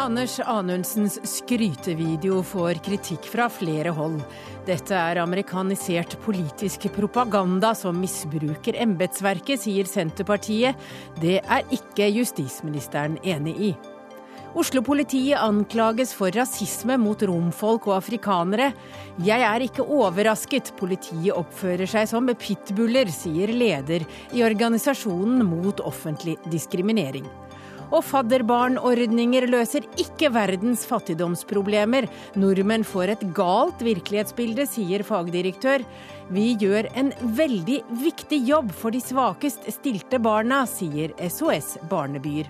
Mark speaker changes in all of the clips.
Speaker 1: Anders Anundsens skrytevideo får kritikk fra flere hold. Dette er amerikanisert politisk propaganda som misbruker embetsverket, sier Senterpartiet. Det er ikke justisministeren enig i. Oslo-politiet anklages for rasisme mot romfolk og afrikanere. Jeg er ikke overrasket, politiet oppfører seg som pitbuller, sier leder i organisasjonen mot offentlig diskriminering. Og fadderbarnordninger løser ikke verdens fattigdomsproblemer. Nordmenn får et galt virkelighetsbilde, sier fagdirektør. Vi gjør en veldig viktig jobb for de svakest stilte barna, sier SOS Barnebyer.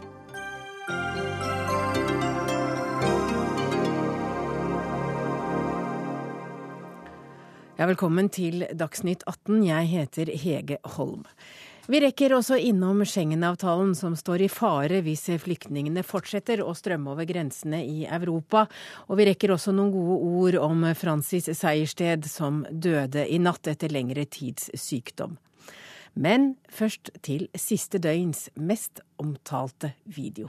Speaker 1: Ja, velkommen til Dagsnytt 18. Jeg heter Hege Holm. Vi rekker også innom Schengen-avtalen som står i fare hvis flyktningene fortsetter å strømme over grensene i Europa. Og vi rekker også noen gode ord om Francis Sejersted som døde i natt etter lengre tids sykdom. Men først til siste døgns mest omtalte video.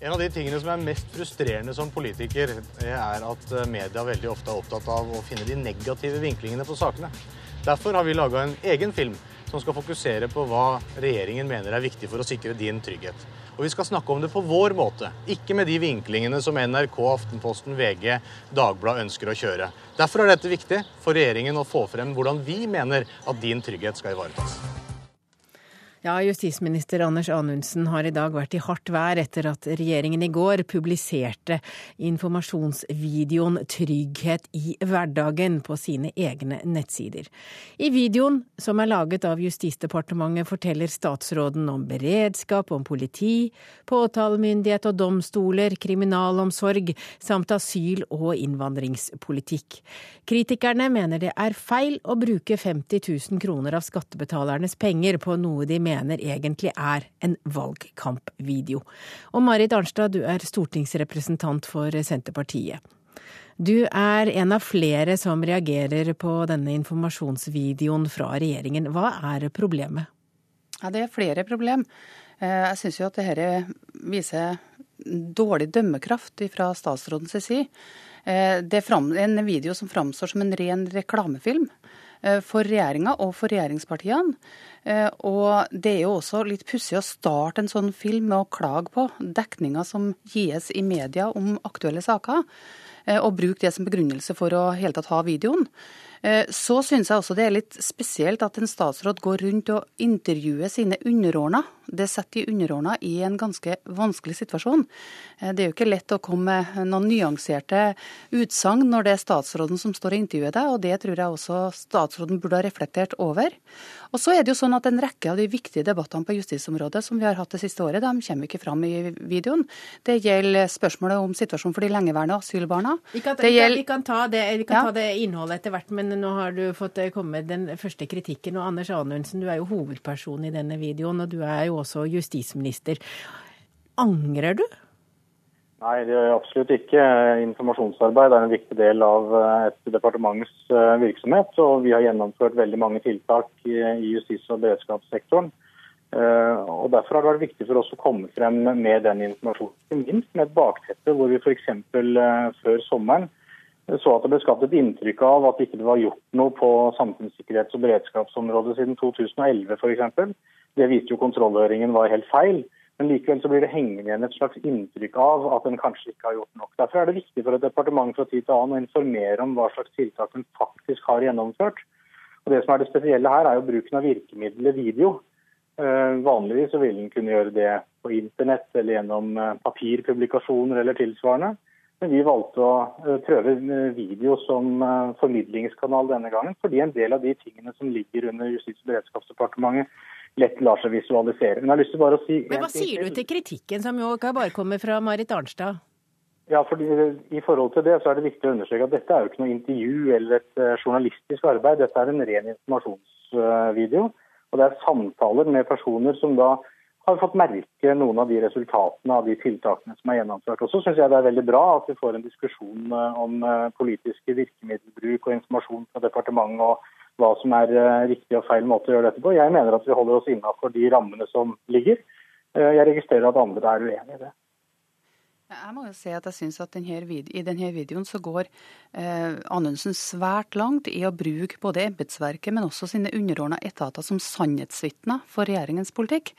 Speaker 2: En av de tingene som er mest frustrerende som politiker, er at media veldig ofte er opptatt av å finne de negative vinklingene på sakene. Derfor har vi laga en egen film som skal fokusere på hva regjeringen mener er viktig for å sikre din trygghet. Og vi skal snakke om det på vår måte, ikke med de vinklingene som NRK, Aftenposten, VG, Dagbladet ønsker å kjøre. Derfor er dette viktig for regjeringen å få frem hvordan vi mener at din trygghet skal ivaretas.
Speaker 1: Ja, Justisminister Anders Anundsen har i dag vært i hardt vær etter at regjeringen i går publiserte informasjonsvideoen 'Trygghet i hverdagen' på sine egne nettsider. I videoen, som er laget av Justisdepartementet, forteller statsråden om beredskap, om politi, påtalemyndighet og domstoler, kriminalomsorg samt asyl- og innvandringspolitikk. Kritikerne mener det er feil å bruke 50 000 kroner av skattebetalernes penger på noe de mener mener egentlig er en valgkampvideo. Og Marit Arnstad, du er stortingsrepresentant for Senterpartiet. Du er en av flere som reagerer på denne informasjonsvideoen fra regjeringen. Hva er problemet?
Speaker 3: Ja, Det er flere problem. Eh, jeg syns jo at dette viser dårlig dømmekraft fra statsrådens side. Eh, det er en video som framstår som en ren reklamefilm for regjeringa og for regjeringspartiene. Eh, og det er jo også litt pussig å starte en sånn film med å klage på dekninga som gis i media om aktuelle saker, eh, og bruke det som begrunnelse for å hele tatt ha videoen. Eh, så syns jeg også det er litt spesielt at en statsråd går rundt og intervjuer sine underordna. Det setter de underordna i en ganske vanskelig situasjon. Eh, det er jo ikke lett å komme med noen nyanserte utsagn når det er statsråden som står og intervjuer deg, og det tror jeg også statsråden burde ha reflektert over. Og så er det jo sånn at En rekke av de viktige debattene på justisområdet som vi har hatt det siste året, de kommer ikke fram i videoen. Det gjelder spørsmålet om situasjonen for de lengeværende asylbarna.
Speaker 1: Vi kan, gjelder... vi kan, ta, det, vi kan ja. ta det innholdet etter hvert, men nå har du fått komme komme den første kritikken. Og Anders Anundsen, du er jo hovedperson i denne videoen, og du er jo også justisminister. Angrer du?
Speaker 4: Nei, det gjør jeg absolutt ikke. Informasjonsarbeid er en viktig del av eh, et departements eh, virksomhet. Og vi har gjennomført veldig mange tiltak i justis- og beredskapssektoren. Og Derfor har det vært viktig for oss å komme frem med den informasjonen. Ikke minst med et bakteppe hvor vi f.eks. før sommeren så at det ble skapt et inntrykk av at ikke det var gjort noe på samfunnssikkerhets- og beredskapsområdet siden 2011 f.eks. Det viste jo kontrollhøringen var helt feil. Men likevel så blir det hengende igjen et slags inntrykk av at en kanskje ikke har gjort nok. Derfor er det viktig for et departement fra tid til annen å informere om hva slags tiltak en faktisk har gjennomført. Og Det som er det spesielle her, er jo bruken av virkemiddelet video. Eh, vanligvis så vil en kunne gjøre det på internett eller gjennom eh, papirpublikasjoner eller tilsvarende. Men vi valgte å eh, prøve video som formidlingskanal denne gangen, fordi en del av de tingene som ligger under Justis- og beredskapsdepartementet lett lar seg visualisere. Men jeg har lyst til bare å si...
Speaker 1: Men Hva sier du til kritikken som jo ikke bare kommer fra Marit Arnstad?
Speaker 4: Ja, fordi I forhold til det så er det viktig å understreke at dette er jo ikke noe intervju eller et journalistisk arbeid. Dette er en ren informasjonsvideo. Og det er samtaler med personer som da har fått merke noen av de resultatene av de tiltakene som er gjennomført. Og så syns jeg det er veldig bra at vi får en diskusjon eh, om eh, politiske virkemiddelbruk og informasjon fra departementet og hva som er eh, riktig og feil måte å gjøre dette på. Jeg mener at vi holder oss innafor de rammene som ligger. Jeg registrerer at andre er uenig i det.
Speaker 3: Jeg må jo si at jeg synes at denne I denne videoen så går eh, Anundsen svært langt i å bruke både embetsverket, men også sine underordna etater som sannhetsvitner for regjeringens politikk.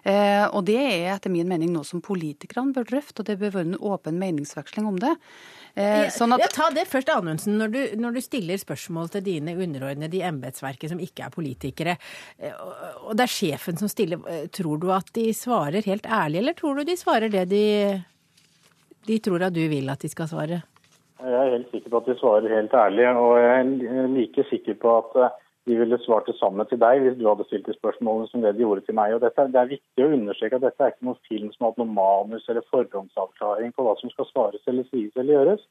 Speaker 3: Eh, og Det er etter min mening noe som politikerne bør drøfte, og det bør være en åpen meningsveksling om det.
Speaker 1: Eh, sånn at... ja, ta det først, Anundsen. Når du, når du stiller spørsmål til dine underordnede i embetsverket som ikke er politikere, eh, og det er sjefen som stiller, eh, tror du at de svarer helt ærlig, eller tror du de svarer det de de tror at du vil at de skal svare?
Speaker 4: Jeg er helt sikker på at de svarer helt ærlig. Og jeg er like sikker på at eh, de ville svart det samme til deg hvis du hadde stilt de spørsmålene som det de gjorde til meg. Og dette, det er viktig å understreke at dette er ikke noen film som har hatt noe manus eller forhåndsavklaring på hva som skal svares eller sies eller gjøres.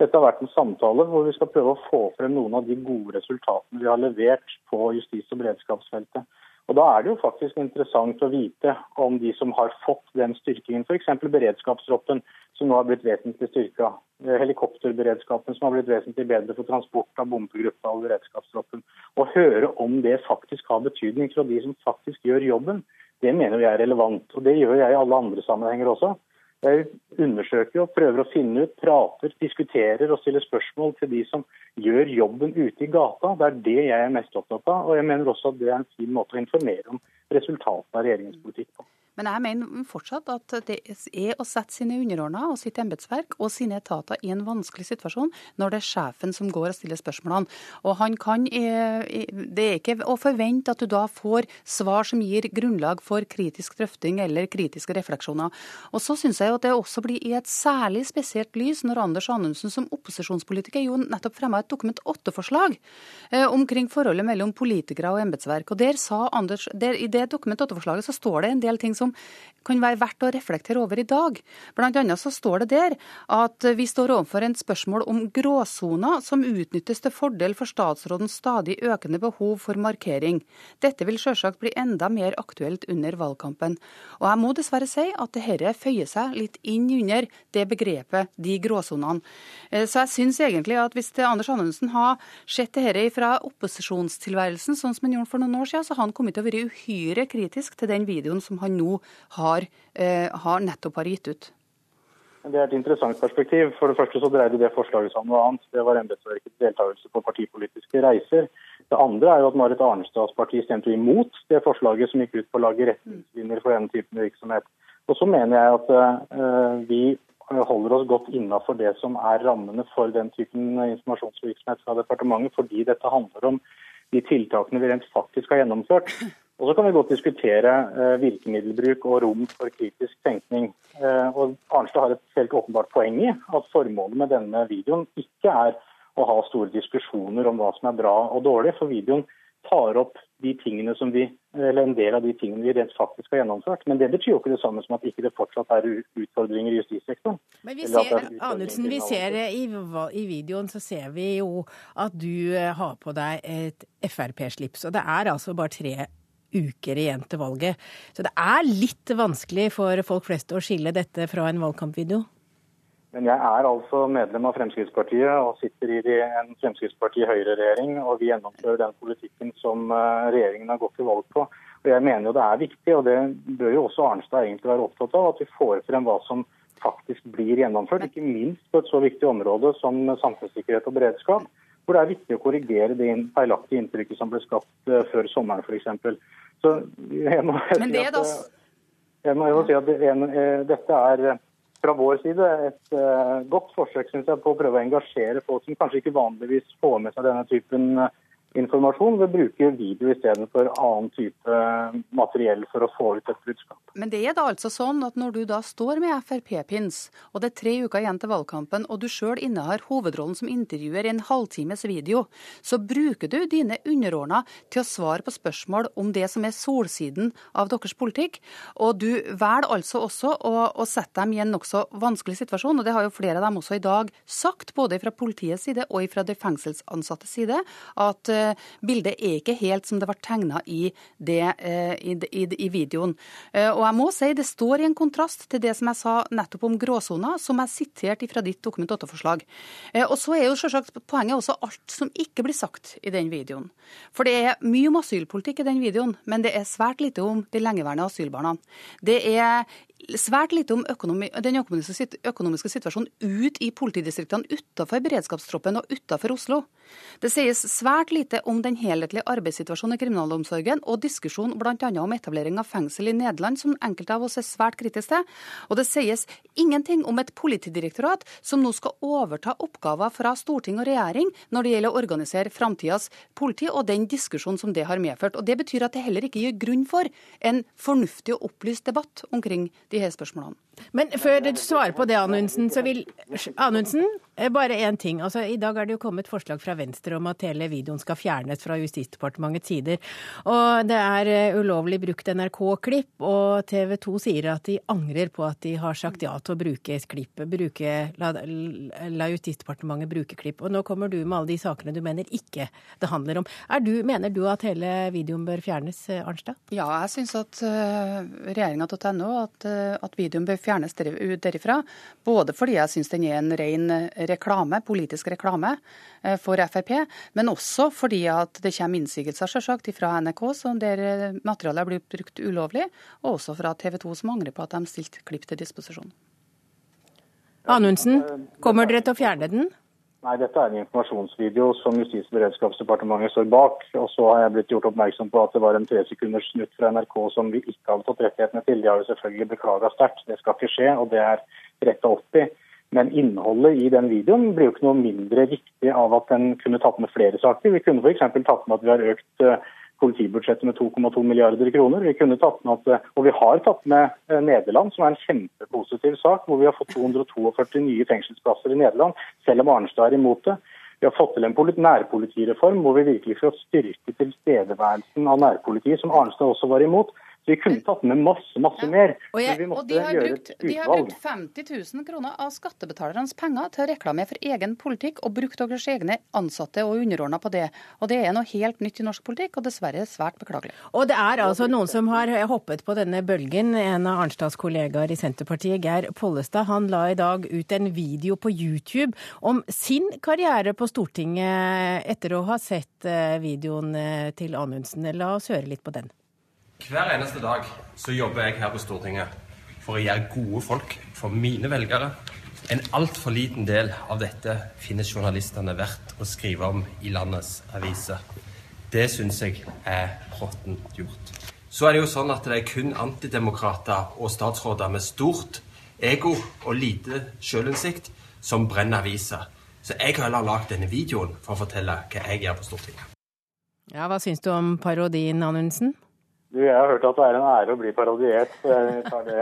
Speaker 4: Dette har vært en samtale hvor vi skal prøve å få frem noen av de gode resultatene vi har levert på justis- og beredskapsfeltet. Og Da er det jo faktisk interessant å vite om de som har fått den styrkingen, f.eks. beredskapstroppen, som nå har blitt vesentlig styrka. Eh, helikopterberedskapen som har blitt vesentlig bedre for transport av bombegruppa og beredskapstroppen. Å høre om det faktisk har betydning fra de som faktisk gjør jobben, det mener jeg er relevant. Og det gjør jeg i alle andre sammenhenger også. Jeg undersøker og prøver å finne ut, prater, diskuterer og stiller spørsmål til de som gjør jobben ute i gata. Det er det jeg er mest opptatt av. Og jeg mener også at det er en fin måte å informere om resultatene av regjeringens politikk på.
Speaker 3: Men jeg mener fortsatt at det er å sette sine underordna og sitt embetsverk og sine etater i en vanskelig situasjon når det er sjefen som går og stiller spørsmålene. Og han kan, eh, Det er ikke å forvente at du da får svar som gir grunnlag for kritisk drøfting eller kritiske refleksjoner. Og så syns jeg at det også blir i et særlig spesielt lys når Anders Anundsen som opposisjonspolitiker jo nettopp fremma et Dokument 8-forslag eh, omkring forholdet mellom politikere og embetsverk. Og der sa Anders, der, I det Dokument 8-forslaget så står det en del ting som kan være verdt å reflektere over i dag. Blant annet så står det der at vi står overfor en spørsmål om gråsoner som utnyttes til fordel for statsrådens stadig økende behov for markering. Dette vil selvsagt bli enda mer aktuelt under valgkampen. Og jeg må dessverre si at dette føyer seg litt inn under det begrepet, de gråsonene. Eh, så jeg syns egentlig at hvis Anders Anundsen har sett dette fra opposisjonstilværelsen, sånn som han gjorde for noen år siden, så har han kommet til å være uhyre kritisk til den videoen som han nå har, eh, har nettopp har gitt ut?
Speaker 4: Det er et interessant perspektiv. For det første så dreide det forslaget seg om noe annet. Det var embetsverkets deltakelse på partipolitiske reiser. Det andre er jo at Marit Arnestads parti stemte imot det forslaget som gikk ut på å lage retningslinjer for denne typen virksomhet. Og så mener jeg at uh, vi holder oss godt innafor det som er rammene for den typen informasjonsvirksomhet fra departementet, fordi dette handler om de tiltakene vi rent faktisk har gjennomført. Og Så kan vi godt diskutere eh, virkemiddelbruk og rom for kritisk tenkning. Eh, og Arnstad har et helt åpenbart poeng i at formålet med denne videoen ikke er å ha store diskusjoner om hva som er bra og dårlig, for videoen tar opp de tingene som vi, eller en del av de tingene vi rent faktisk har gjennomført. Men det betyr jo ikke det samme som at ikke det fortsatt er utfordringer i justissektoren.
Speaker 1: Men vi ser, Anundsen, vi ser i, i, videoen så ser vi jo at du eh, har på deg et Frp-slips. Og det er altså bare tre uker igjen til valget. Så det er litt vanskelig for folk flest å skille dette fra en valgkampvideo?
Speaker 4: Men jeg er altså medlem av Fremskrittspartiet og sitter i en Fremskrittsparti-Høyre-regjering. Og vi gjennomfører den politikken som eh, regjeringen har gått til valg på. Og jeg mener jo det er viktig, og det bør jo også Arnstad egentlig være opptatt av, at vi får frem hva som faktisk blir gjennomført. Ikke minst på et så viktig område som samfunnssikkerhet og beredskap. Hvor det er viktig å korrigere det feilaktige inntrykket som ble skapt eh, før sommeren f.eks. Så jeg må,
Speaker 3: Men det er da...
Speaker 4: jeg må, jeg må si at eh, dette er eh, fra vår side et godt forsøk synes jeg, på å prøve å engasjere folk som kanskje ikke vanligvis får med seg denne typen informasjon ved å bruke video istedenfor annen type materiell for å få ut et budskap.
Speaker 3: Men det er da altså sånn at når du da står med Frp-pins, og det er tre uker igjen til valgkampen, og du sjøl innehar hovedrollen som intervjuer i en halvtimes video, så bruker du dine underordna til å svare på spørsmål om det som er solsiden av deres politikk, og du velger altså også å, å sette dem i en nokså vanskelig situasjon, og det har jo flere av dem også i dag sagt, både fra politiets side og fra de fengselsansattes side, at bildet er ikke helt som det var tegna i, uh, i, i, i, videoen. Uh, og jeg må si det står i en kontrast til det som jeg sa nettopp om gråsona, som jeg siterte fra ditt Dokument 8-forslag. og så er jo selvsagt poenget også alt som ikke blir sagt i den videoen. For det er mye om asylpolitikk i den videoen, men det er svært lite om de lengeværende asylbarna. Det er svært lite om økonomi, den økonomiske, økonomiske situasjonen ut i politidistriktene utenfor beredskapstroppen og utenfor Oslo. Det sies svært lite om den helhetlige arbeidssituasjonen i kriminalomsorgen og diskusjon bl.a. om etablering av fengsel i Nederland, som enkelte av oss er svært kritiske til. Og det sies ingenting om et politidirektorat som nå skal overta oppgaver fra storting og regjering når det gjelder å organisere framtidas politi, og den diskusjonen som det har medført. Og Det betyr at det heller ikke gir grunn for en fornuftig og opplyst debatt omkring de her spørsmålene.
Speaker 1: Men før du svarer på det, Anundsen, så vil Anundsen, eh, bare én ting. Altså, I dag er det jo kommet forslag fra Venstre om at hele videoen skal fjernes fra Justisdepartementets sider. Og det er eh, ulovlig brukt NRK-klipp, og TV 2 sier at de angrer på at de har sagt ja til å bruke klippet. Bruke, la, la Justisdepartementet bruke klipp. Og nå kommer du med alle de sakene du mener ikke det handler om. Du, mener du at hele videoen bør fjernes, eh, Arnstad?
Speaker 3: Ja, jeg syns at uh, regjeringa.no at, uh, at videoen bør fjernes fjernes derifra. Både fordi jeg syns den er en ren reklame, politisk reklame eh, for Frp, men også fordi at det kommer innsigelser selvsagt fra NRK der eh, materialet blir brukt ulovlig, og også fra TV 2 som angrer på at de stilte klipp til disposisjon.
Speaker 1: Anundsen, kommer dere til å fjerne den?
Speaker 4: Nei, dette er en informasjonsvideo som Justis- og beredskapsdepartementet står bak. Og så har jeg blitt gjort oppmerksom på at det var en tresekunders snutt fra NRK som vi ikke hadde fått rettighetene til. De har jo selvfølgelig beklaga sterkt. Det skal ikke skje, og det er retta opp i. Men innholdet i den videoen blir jo ikke noe mindre viktig av at den kunne tatt med flere saker. Vi kunne f.eks. tatt med at vi har økt eh, politibudsjettet med 2,2 milliarder kroner. Vi kunne tatt med at, og vi har tatt med eh, Nederland, som er en kjempepositiv sak, hvor vi har fått 242 nye fengselsplasser i Nederland, selv om Arnstad er imot det. Vi har fått til en nærpolitireform hvor vi virkelig får styrke tilstedeværelsen av nærpolitiet, som Arnstad også var imot. Vi kunne tatt med masse, masse ja. mer.
Speaker 3: Og, jeg, og de, har brukt, de, har brukt, 50 000 kroner av skattebetalernes penger til å reklamere for egen politikk, og brukt deres egne ansatte og underordna på det. Og det er noe helt nytt i norsk politikk, og dessverre svært beklagelig.
Speaker 1: Og det er altså noen som har hoppet på denne bølgen. En av Arnstads kollegaer i Senterpartiet, Geir Pollestad, han la i dag ut en video på YouTube om sin karriere på Stortinget etter å ha sett eh, videoen eh, til Anundsen. La oss høre litt på den.
Speaker 5: Hver eneste dag så jobber jeg her på Stortinget for å gjøre gode folk for mine velgere. En altfor liten del av dette finner journalistene verdt å skrive om i landets aviser. Det syns jeg er råttent gjort. Så er det jo sånn at det er kun antidemokrater og statsråder med stort ego og lite sjølinnsikt som brenner aviser. Så jeg har heller lagd denne videoen for å fortelle hva jeg gjør på Stortinget.
Speaker 1: Ja, Hva syns du om parodien, Anundsen?
Speaker 4: Du, jeg har hørt at det er en ære å bli parodiert. Jeg tar det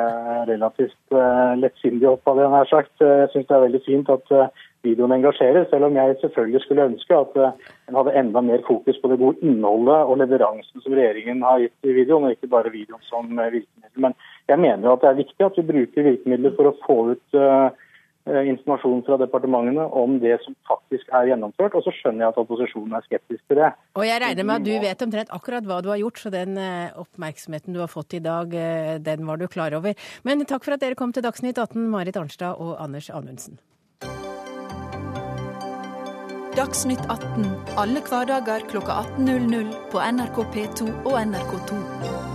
Speaker 4: relativt uh, lettsindig opp av det han har sagt. Jeg syns det er veldig fint at uh, videoen engasjerer, selv om jeg selvfølgelig skulle ønske at uh, en hadde enda mer fokus på det gode innholdet og leveransen som regjeringen har gitt i videoen, og ikke bare videoen som virkemiddel. Men jeg mener jo at det er viktig at vi bruker virkemidler for å få ut Eh, informasjon fra departementene om det som faktisk er gjennomført. Og så skjønner jeg at opposisjonen er skeptisk til det.
Speaker 1: Og jeg regner med at du vet omtrent akkurat hva du har gjort, så den eh, oppmerksomheten du har fått i dag, eh, den var du klar over. Men takk for at dere kom til Dagsnytt 18, Marit Arnstad og Anders Anundsen.
Speaker 6: Dagsnytt 18 alle hverdager klokka 18.00 på NRK P2 og NRK2.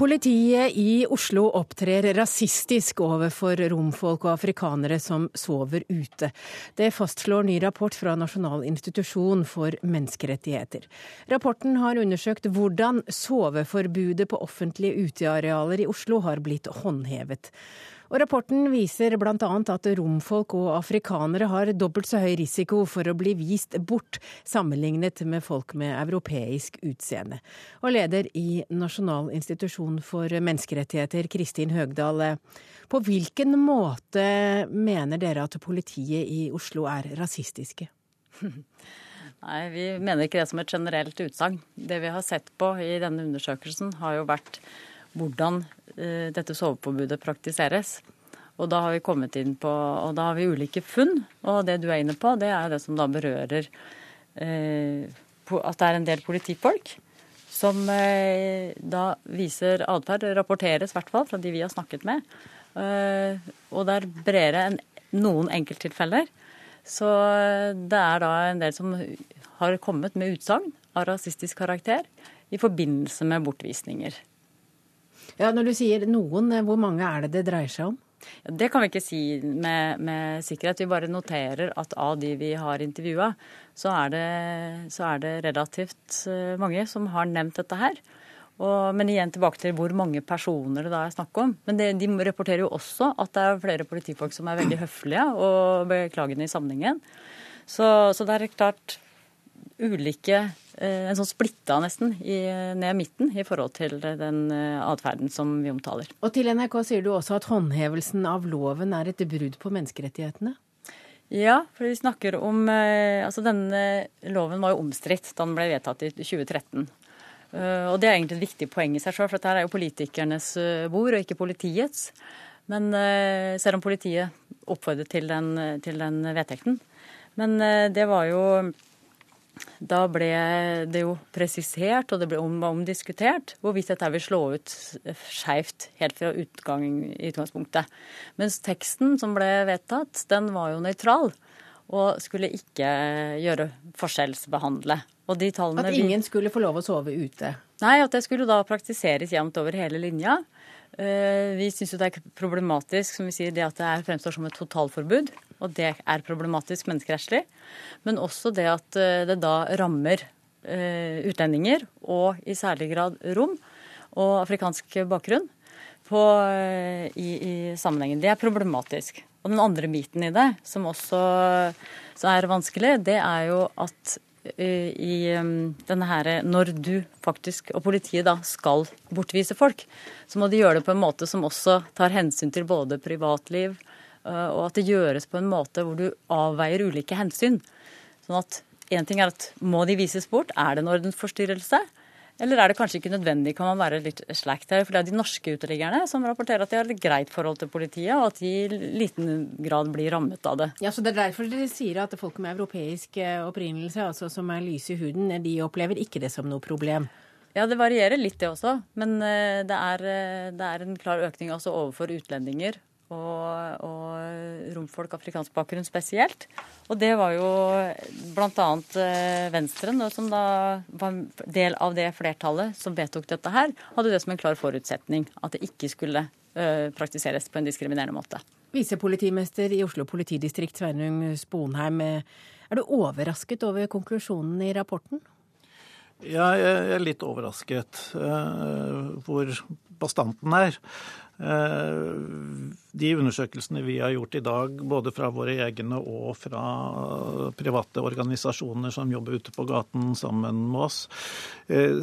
Speaker 1: Politiet i Oslo opptrer rasistisk overfor romfolk og afrikanere som sover ute. Det fastslår ny rapport fra Nasjonal institusjon for menneskerettigheter. Rapporten har undersøkt hvordan soveforbudet på offentlige utearealer i Oslo har blitt håndhevet. Og Rapporten viser bl.a. at romfolk og afrikanere har dobbelt så høy risiko for å bli vist bort sammenlignet med folk med europeisk utseende. Og leder i Nasjonal institusjon for menneskerettigheter, Kristin Høgdal. På hvilken måte mener dere at politiet i Oslo er rasistiske?
Speaker 7: Nei, Vi mener ikke det som et generelt utsagn. Det vi har sett på i denne undersøkelsen, har jo vært hvordan dette soveforbudet praktiseres. Og da har vi kommet inn på, og da har vi ulike funn. Og det du er inne på, det er det som da berører eh, at det er en del politifolk som eh, da viser atferd, rapporteres i hvert fall fra de vi har snakket med. Eh, og det er bredere enn noen enkelttilfeller. Så eh, det er da en del som har kommet med utsagn av rasistisk karakter i forbindelse med bortvisninger.
Speaker 1: Ja, Når du sier noen, hvor mange er det det dreier seg om?
Speaker 7: Det kan vi ikke si med, med, sikkerhet. Vi bare noterer at av de vi har intervjua, så, så, er det relativt eh, mange som har nevnt dette her. Og, men igjen tilbake til hvor mange personer det da er snakk om. Men det, de rapporterer jo også at det er flere politifolk som er veldig høflige og beklagende i sammenhengen. Så, så det er klart ulike Eh, en sånn splitta nesten i, ned midten i forhold til den eh, atferden som vi omtaler.
Speaker 1: Og til NRK sier du også at håndhevelsen av loven er et brudd på menneskerettighetene?
Speaker 7: Ja, for vi snakker om eh, Altså denne loven var jo omstridt da den ble vedtatt i 2013. Og det er egentlig et viktig poeng i seg sjøl, for dette er jo politikernes bord og ikke politiets. Men selv om politiet oppfordret til den, til den vedtekten. Men det var jo da ble det jo presisert, og det ble omdiskutert, hvorvidt dette vil slå ut skeivt helt fra utgang utgangspunktet. Mens teksten som ble vedtatt, den var jo nøytral. Og skulle ikke gjøre forskjellsbehandle.
Speaker 1: at ingen skulle få lov å sove ute?
Speaker 7: Nei, at det skulle da praktiseres jevnt over hele linja. Eh, vi syns det er problematisk som vi sier, det at det fremstår som et totalforbud. Og det er problematisk menneskerettslig. Men også det at eh, det da rammer eh, utlendinger, og i særlig grad rom, og afrikansk bakgrunn på, i, i, sammenhengen. Det er problematisk. Og den andre biten i det, som også er vanskelig, det er jo at i um, denne her, Når du faktisk, og politiet da, skal bortvise folk, så må de gjøre det på en måte som også tar hensyn til både privatliv, eh, og at det gjøres på en måte hvor du avveier ulike hensyn. Sånn at Én ting er at må de vises bort? Er det en ordensforstyrrelse? Eller er det kanskje ikke nødvendig, kan man være litt slack her. For det er de norske uteliggerne som rapporterer at de har et greit forhold til politiet, og at de i liten grad blir rammet av det.
Speaker 1: Ja, Så det er derfor dere sier at folk med europeisk eh, opprinnelse, altså som er lyse i huden, de opplever ikke det som noe problem?
Speaker 7: Ja, det varierer litt det også. Men eh, det er, eh, det er en klar økning også overfor utlendinger og, og romfolk afrikansk bakgrunn spesielt. Og det var jo bl.a. Eh, Venstre, som da var del av det flertallet som vedtok dette her, hadde det som en klar forutsetning at det ikke skulle uh, praktiseres på en diskriminerende måte.
Speaker 1: Visepolitimester i Oslo politidistrikt Sveinung Sponheim, er du overrasket over konklusjonen i rapporten?
Speaker 8: Ja, jeg er litt overrasket uh, hvor bastanten er. Eh, de undersøkelsene vi har gjort i dag, både fra våre egne og fra private organisasjoner som jobber ute på gaten sammen med oss, eh,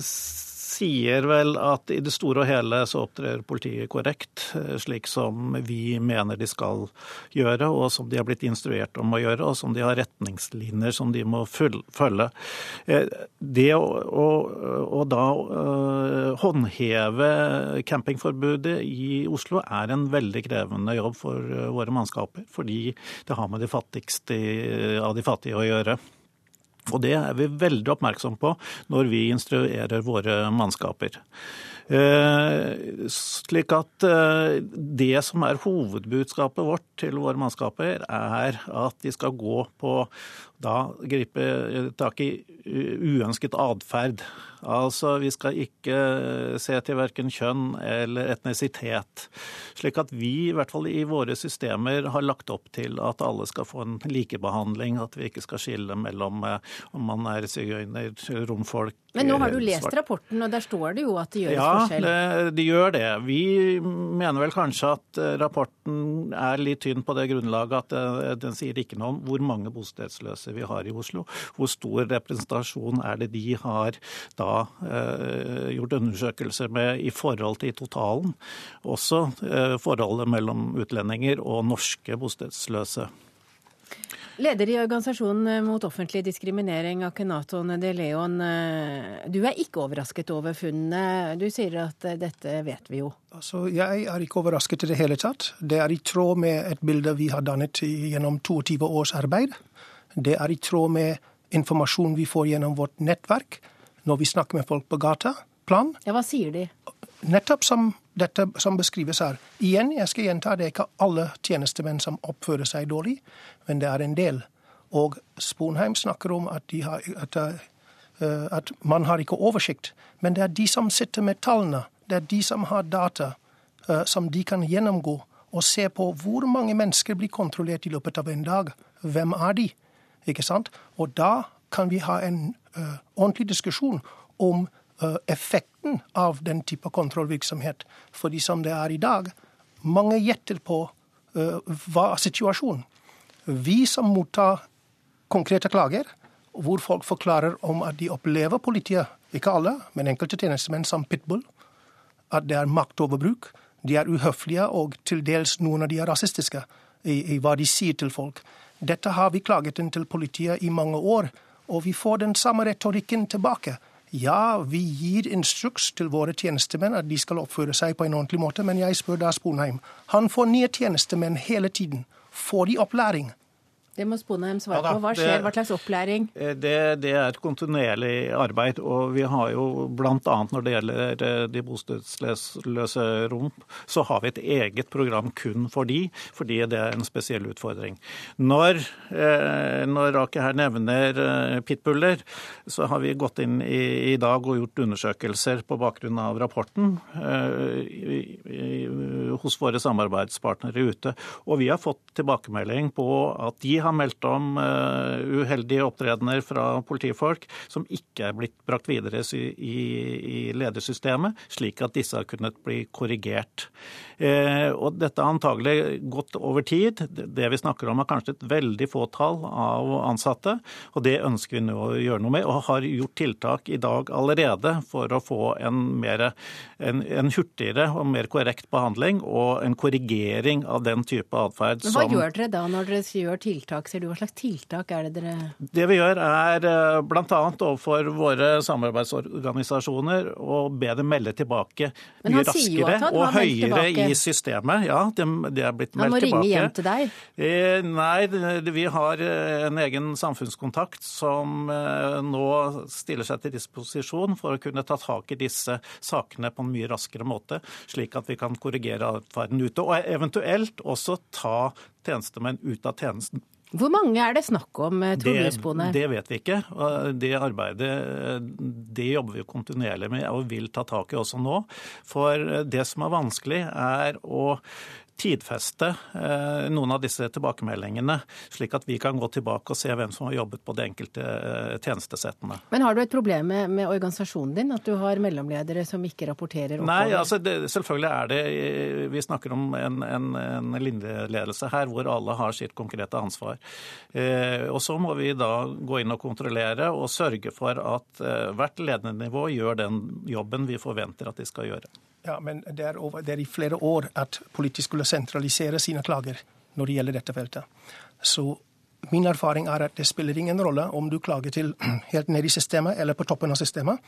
Speaker 8: sier vel at i det store og hele så opptrer politiet korrekt, eh, slik som vi mener de skal gjøre, og som de har blitt instruert om å gjøre, og som de har retningslinjer som de må følge. Eh, det å, å, da uh, håndheve campingforbudet i Oslo er en veldig krevende jobb for våre mannskaper, fordi det har med de fattigste av de fattige å gjøre. Og det er vi veldig oppmerksom på når vi instruerer våre mannskaper. Eh, slik at eh, det som er hovedbudskapet vårt til våre mannskaper, er at de skal gå på da gripe tak i uønsket atferd. Altså, vi skal ikke se til verken kjønn eller etnisitet. Slik at vi, i hvert fall i våre systemer, har lagt opp til at alle skal få en likebehandling. At vi ikke skal skille mellom eh, om man er sigøyner, romfolk
Speaker 1: Men nå har du lest rapporten, og der står det jo at det gjøres
Speaker 8: ja,
Speaker 1: forskjell?
Speaker 8: Ja, de gjør det. Vi mener vel kanskje at eh, rapporten er litt tynn på det grunnlaget at eh, den sier ikke noe om hvor mange bostedsløse vi har i Oslo. Hvor stor representasjon er det de har da eh, gjort undersøkelser med i forhold til totalen? Også eh, forholdet mellom utlendinger og norske bostedsløse.
Speaker 1: Leder i organisasjonen mot offentlig diskriminering, Akenaton de Leon. Du er ikke overrasket over funnene. Du sier at dette vet vi jo.
Speaker 9: Altså, jeg er ikke overrasket i det hele tatt. Det er i tråd med et bilde vi har dannet gjennom 22 års arbeid. Det er i tråd med informasjon vi får gjennom vårt nettverk når vi snakker med folk på gata. Plan.
Speaker 1: Ja, Hva sier de?
Speaker 9: Nettopp som dette som beskrives her. Igjen, jeg skal gjenta, det er ikke alle tjenestemenn som oppfører seg dårlig, men det er en del. Og Sponheim snakker om at, har, at, uh, at, man har ikke oversikt. Men det er de som sitter med tallene. Det er de som har data uh, som de kan gjennomgå og se på hvor mange mennesker blir kontrollert i løpet av en dag. Hvem er de? Ikke sant? Og da kan vi ha en uh, ordentlig diskusjon om effekten av den type kontrollvirksomhet. Fordi som det er i dag, mange gjetter på hva er situasjonen. Vi som mottar konkrete klager, hvor folk forklarer om at de opplever politiet, ikke alle, men enkelte tjenestemenn som pitbull, at det er maktoverbruk, de er uhøflige, og til dels noen av de er rasistiske i, i hva de sier til folk. Dette har vi klaget inn til politiet i mange år, og vi får den samme retorikken tilbake. Ja, vi gir instruks til våre tjenestemenn at de skal oppføre seg på en ordentlig måte, men jeg spør da Sponheim. Han får nye tjenestemenn hele tiden. Får de opplæring?
Speaker 1: Det må Sponheim svare ja, på. Hva skjer? Hva slags opplæring?
Speaker 8: Eh, det, det, er et kontinuerlig arbeid. Og vi har jo bl.a. når det gjelder eh, de bostedsløse rom, så har vi et eget program kun for de, fordi det er en spesiell utfordring. Når, eh, når Rake her nevner pitbuller, så har vi gått inn i, i dag og gjort undersøkelser på bakgrunn av rapporten i, i, hos våre samarbeidspartnere ute. Og vi har fått tilbakemelding på at de har har meldt om uh, uheldige opptredener fra politifolk som ikke er blitt brakt videre i, ledersystemet, slik at disse har kunnet bli korrigert. Uh, og dette har antagelig gått over tid. Det vi snakker om er kanskje et veldig fåtall av ansatte, og det ønsker vi nå å gjøre noe med, og har gjort tiltak i dag allerede for å få en, mer, en, en hurtigere og mer korrekt behandling og en korrigering av den type atferd
Speaker 1: som Hva gjør dere da når dere gjør tiltak? Tiltak ser du? Hva slags tiltak er det dere
Speaker 8: Det vi gjør er eh, bl.a. overfor våre samarbeidsorganisasjoner å be dem melde tilbake mye raskere og høyere i systemet. Ja, det, det er blitt meldt tilbake. Han må ringe
Speaker 1: hjem til deg?
Speaker 8: Eh, nei, vi har eh, en egen samfunnskontakt som nå stiller seg til disposisjon for å kunne ta tak i disse sakene på en mye raskere måte, slik at vi kan korrigere atferden ute. Og eventuelt også ta tjenestemenn ut av tjenesten
Speaker 1: hvor mange er det snakk om, tror
Speaker 8: Trondheimsboene? Det, det vet vi ikke. Det arbeidet det jobber vi kontinuerlig med og vil ta tak i også nå. For det som er vanskelig, er å tidfeste eh, noen av disse tilbakemeldingene, slik at vi kan gå tilbake og se hvem som har jobbet på de enkelte eh, tjenestesettene.
Speaker 1: Men har du et problem med, med organisasjonen din, at du har mellomledere som ikke rapporterer oppover?
Speaker 8: Nei, altså det, selvfølgelig er det Vi snakker om en, en, en linjeledelse her hvor alle har sitt konkrete ansvar. Eh, og så må vi da gå inn og kontrollere og sørge for at eh, hvert ledende nivå gjør den jobben vi forventer at de skal gjøre.
Speaker 9: Ja, men det er, over, det er, i flere år at politiet skulle sentralisere sine klager når det gjelder dette feltet. Så min erfaring er at det spiller ingen rolle om du klager til helt ned i systemet eller på toppen av systemet.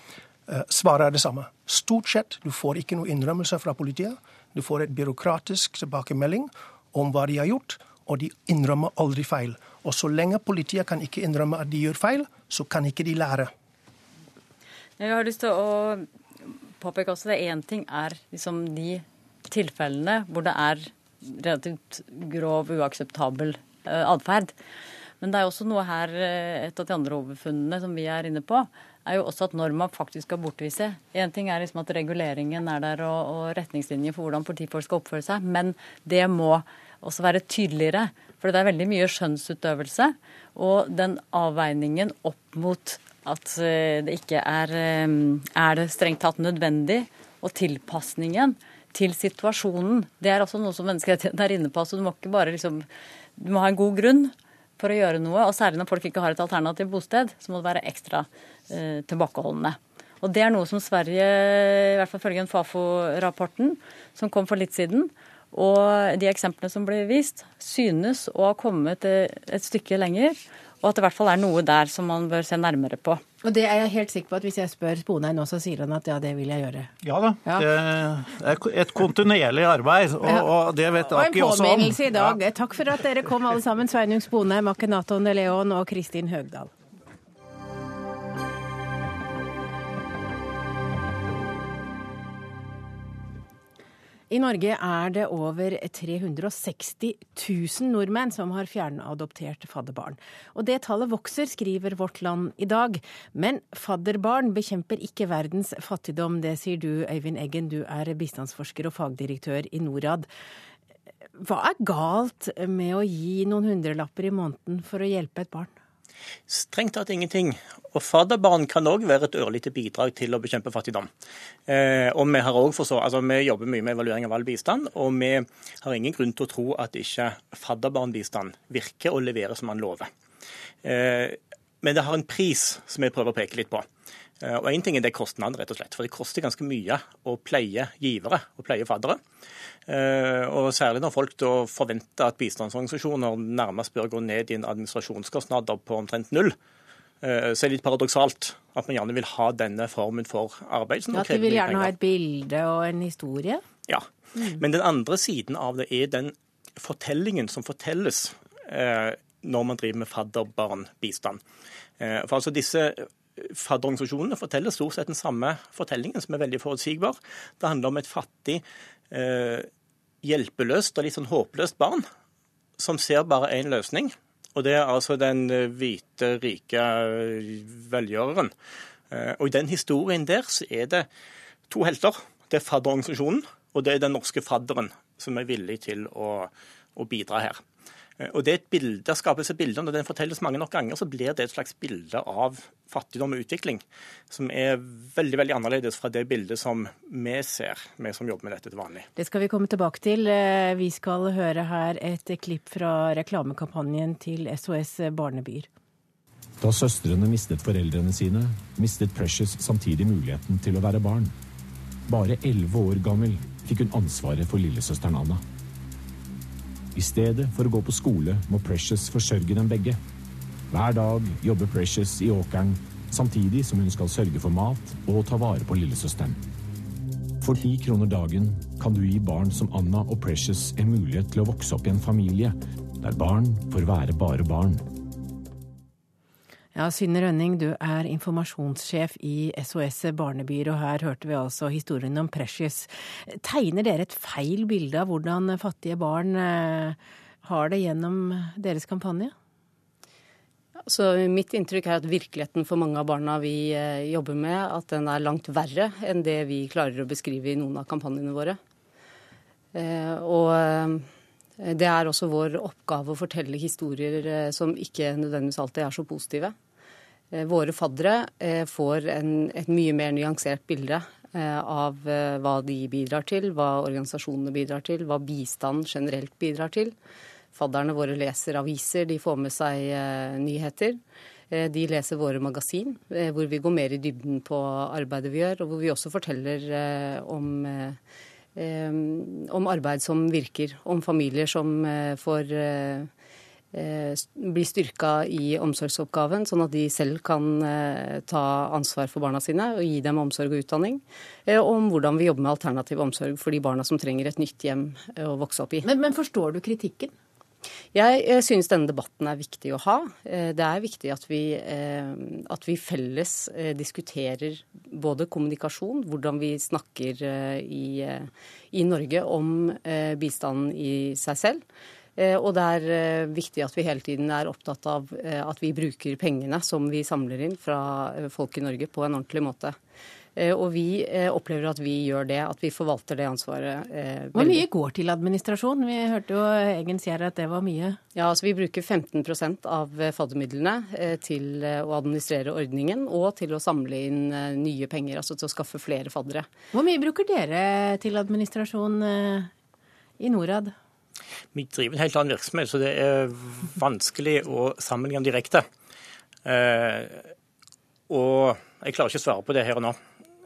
Speaker 9: Eh, svaret er det samme. Stort sett, du får ikke noe innrømmelse fra politiet. Du får et byråkratisk tilbakemelding om hva de har gjort, og de innrømmer aldri feil. Og så lenge politiet kan ikke innrømme at de gjør feil, så kan ikke de lære.
Speaker 7: Jeg har lyst til å påpeke også det. én ting er liksom de tilfellene hvor det er relativt grov, uakseptabel uh, atferd. Men det er også noe her, eh, et av de andre hovedfunnene som vi er inne på, er jo også at når man faktisk skal bortvise Én ting er liksom at reguleringen er der og, og retningslinjer for hvordan politifolk skal oppføre seg, men det må også være tydeligere. For det er veldig mye skjønnsutøvelse. Og den avveiningen opp mot at eh, det ikke er, eh, er det strengt tatt nødvendig, og tilpasningen til situasjonen. Det er også noe som menneskerettighetene er inne på. så Du må ikke bare liksom, du må ha en god grunn for å gjøre noe. Og særlig når folk ikke har et alternativt bosted, så må det være ekstra eh, tilbakeholdende. Og det er noe som Sverige, i hvert fall følge Fafo-rapporten som kom for litt siden, Og de eksemplene som ble vist, synes å ha kommet et stykke lenger. Og at det i hvert fall er noe der som man bør se nærmere på.
Speaker 1: Og det er jeg helt sikker på at hvis jeg spør Sponheim nå, så sier han at ja, det vil jeg gjøre.
Speaker 8: Ja da. Ja. Det er et kontinuerlig arbeid, og, ja. og det vet Aki også om.
Speaker 1: Og en påminnelse i dag. Ja. Takk for at dere kom alle sammen. Sveinung Sponheim, Akenaton de Leon og Kristin Høgdal. I Norge er det over 360 000 nordmenn som har fjernadoptert fadderbarn. Og det tallet vokser, skriver Vårt Land i dag. Men fadderbarn bekjemper ikke verdens fattigdom. Det sier du, Øyvind Eggen, du er bistandsforsker og fagdirektør i Norad. Hva er galt med å gi noen hundrelapper i måneden for å hjelpe et barn?
Speaker 10: Strengt tatt ingenting. Og fadderbarn kan òg være et ørlite bidrag til å bekjempe fattigdom. Eh, og vi, har også forstå, altså, vi jobber mye med evaluering av all bistand, og vi har ingen grunn til å tro at ikke fadderbarnbistand virker og leverer som man lover. Eh, men det har en pris som jeg prøver å peke litt på. Eh, og Én ting er det kostnader, rett og slett. For det koster ganske mye å pleie givere og pleie faddere. Eh, og Særlig når folk da forventer at bistandsorganisasjoner nærmest bør gå ned i en administrasjonskostnader på omtrent null. Så så er det litt paradoksalt at man gjerne vil ha denne formen for arbeid.
Speaker 1: Ja, At de vil gjerne ha et bilde og en historie?
Speaker 10: Ja. Mm. Men den andre siden av det er den fortellingen som fortelles når man driver med fadderbarnbistand. For altså disse Fadderorganisasjonene forteller stort sett den samme fortellingen, som er veldig forutsigbar. Det handler om et fattig, eh, hjelpeløst og litt sånn håpløst barn som ser bare én løsning. Og det er altså den hvite, rike velgjøreren. Eh, og i den historien der så er det to helter. Det er fadderorganisasjonen, og det er den norske fadderen som er villig til å, å bidra her. Eh, og det er et bilde, der skapes et bilde, Når den fortelles mange nok ganger, så blir det et slags bilde av fattigdom og utvikling som er veldig veldig annerledes fra det bildet som vi ser, vi som jobber med dette til vanlig.
Speaker 1: Det skal vi komme tilbake til. Eh, vi skal høre her et klipp fra reklamekampanjen til SOS Barnebyer.
Speaker 11: Da søstrene mistet foreldrene sine, mistet Precious samtidig muligheten til å være barn. Bare elleve år gammel fikk hun ansvaret for lillesøsteren Anna. I stedet for å gå på skole må Precious forsørge dem begge. Hver dag jobber Precious i åkeren, samtidig som hun skal sørge for mat og ta vare på lillesøsteren. For ti kroner dagen kan du gi barn som Anna og Precious en mulighet til å vokse opp i en familie der barn får være bare barn.
Speaker 1: Ja, Synne Rønning, du er informasjonssjef i SOS Barnebyer, og her hørte vi altså historien om Precious. Tegner dere et feil bilde av hvordan fattige barn eh, har det gjennom deres kampanje?
Speaker 12: Så mitt inntrykk er at virkeligheten for mange av barna vi eh, jobber med, at den er langt verre enn det vi klarer å beskrive i noen av kampanjene våre. Eh, og det er også vår oppgave å fortelle historier som ikke nødvendigvis alltid er så positive. Eh, våre faddere eh, får en, et mye mer nyansert bilde eh, av hva de bidrar til, hva organisasjonene bidrar til, hva bistand generelt bidrar til. Fadderne våre leser aviser, de får med seg nyheter. De leser våre magasin, hvor vi går mer i dybden på arbeidet vi gjør, og hvor vi også forteller om, om arbeid som virker, om familier som får bli styrka i omsorgsoppgaven, sånn at de selv kan eh, ta ansvar for barna sine og gi dem omsorg og utdanning. Eh, og om hvordan vi jobber med alternativ omsorg for de barna som trenger et nytt hjem å vokse opp i.
Speaker 1: Men, men forstår du kritikken?
Speaker 12: Jeg, synes denne debatten er viktig å ha. Det er viktig at vi, at vi felles diskuterer både kommunikasjon, hvordan vi snakker i, i Norge om bistanden i seg selv Eh, og det er eh, viktig at vi hele tiden er opptatt av eh, at vi bruker pengene som vi samler inn fra folk i Norge, på en ordentlig måte. Og vi opplever at vi gjør det, at vi forvalter det ansvaret.
Speaker 1: Hvor mye går til administrasjon? Vi hørte jo Eggen si at det var mye.
Speaker 12: Ja, altså Vi bruker 15% av faddermidlene til å administrere ordningen og til å samle inn nye penger, altså til å skaffe flere faddere.
Speaker 1: Hvor mye bruker dere til administrasjon i Norad?
Speaker 10: Vi driver en helt annen virksomhet, så det er vanskelig å sammenligne direkte. Eh, og jeg klarer ikke å svare på det her og nå.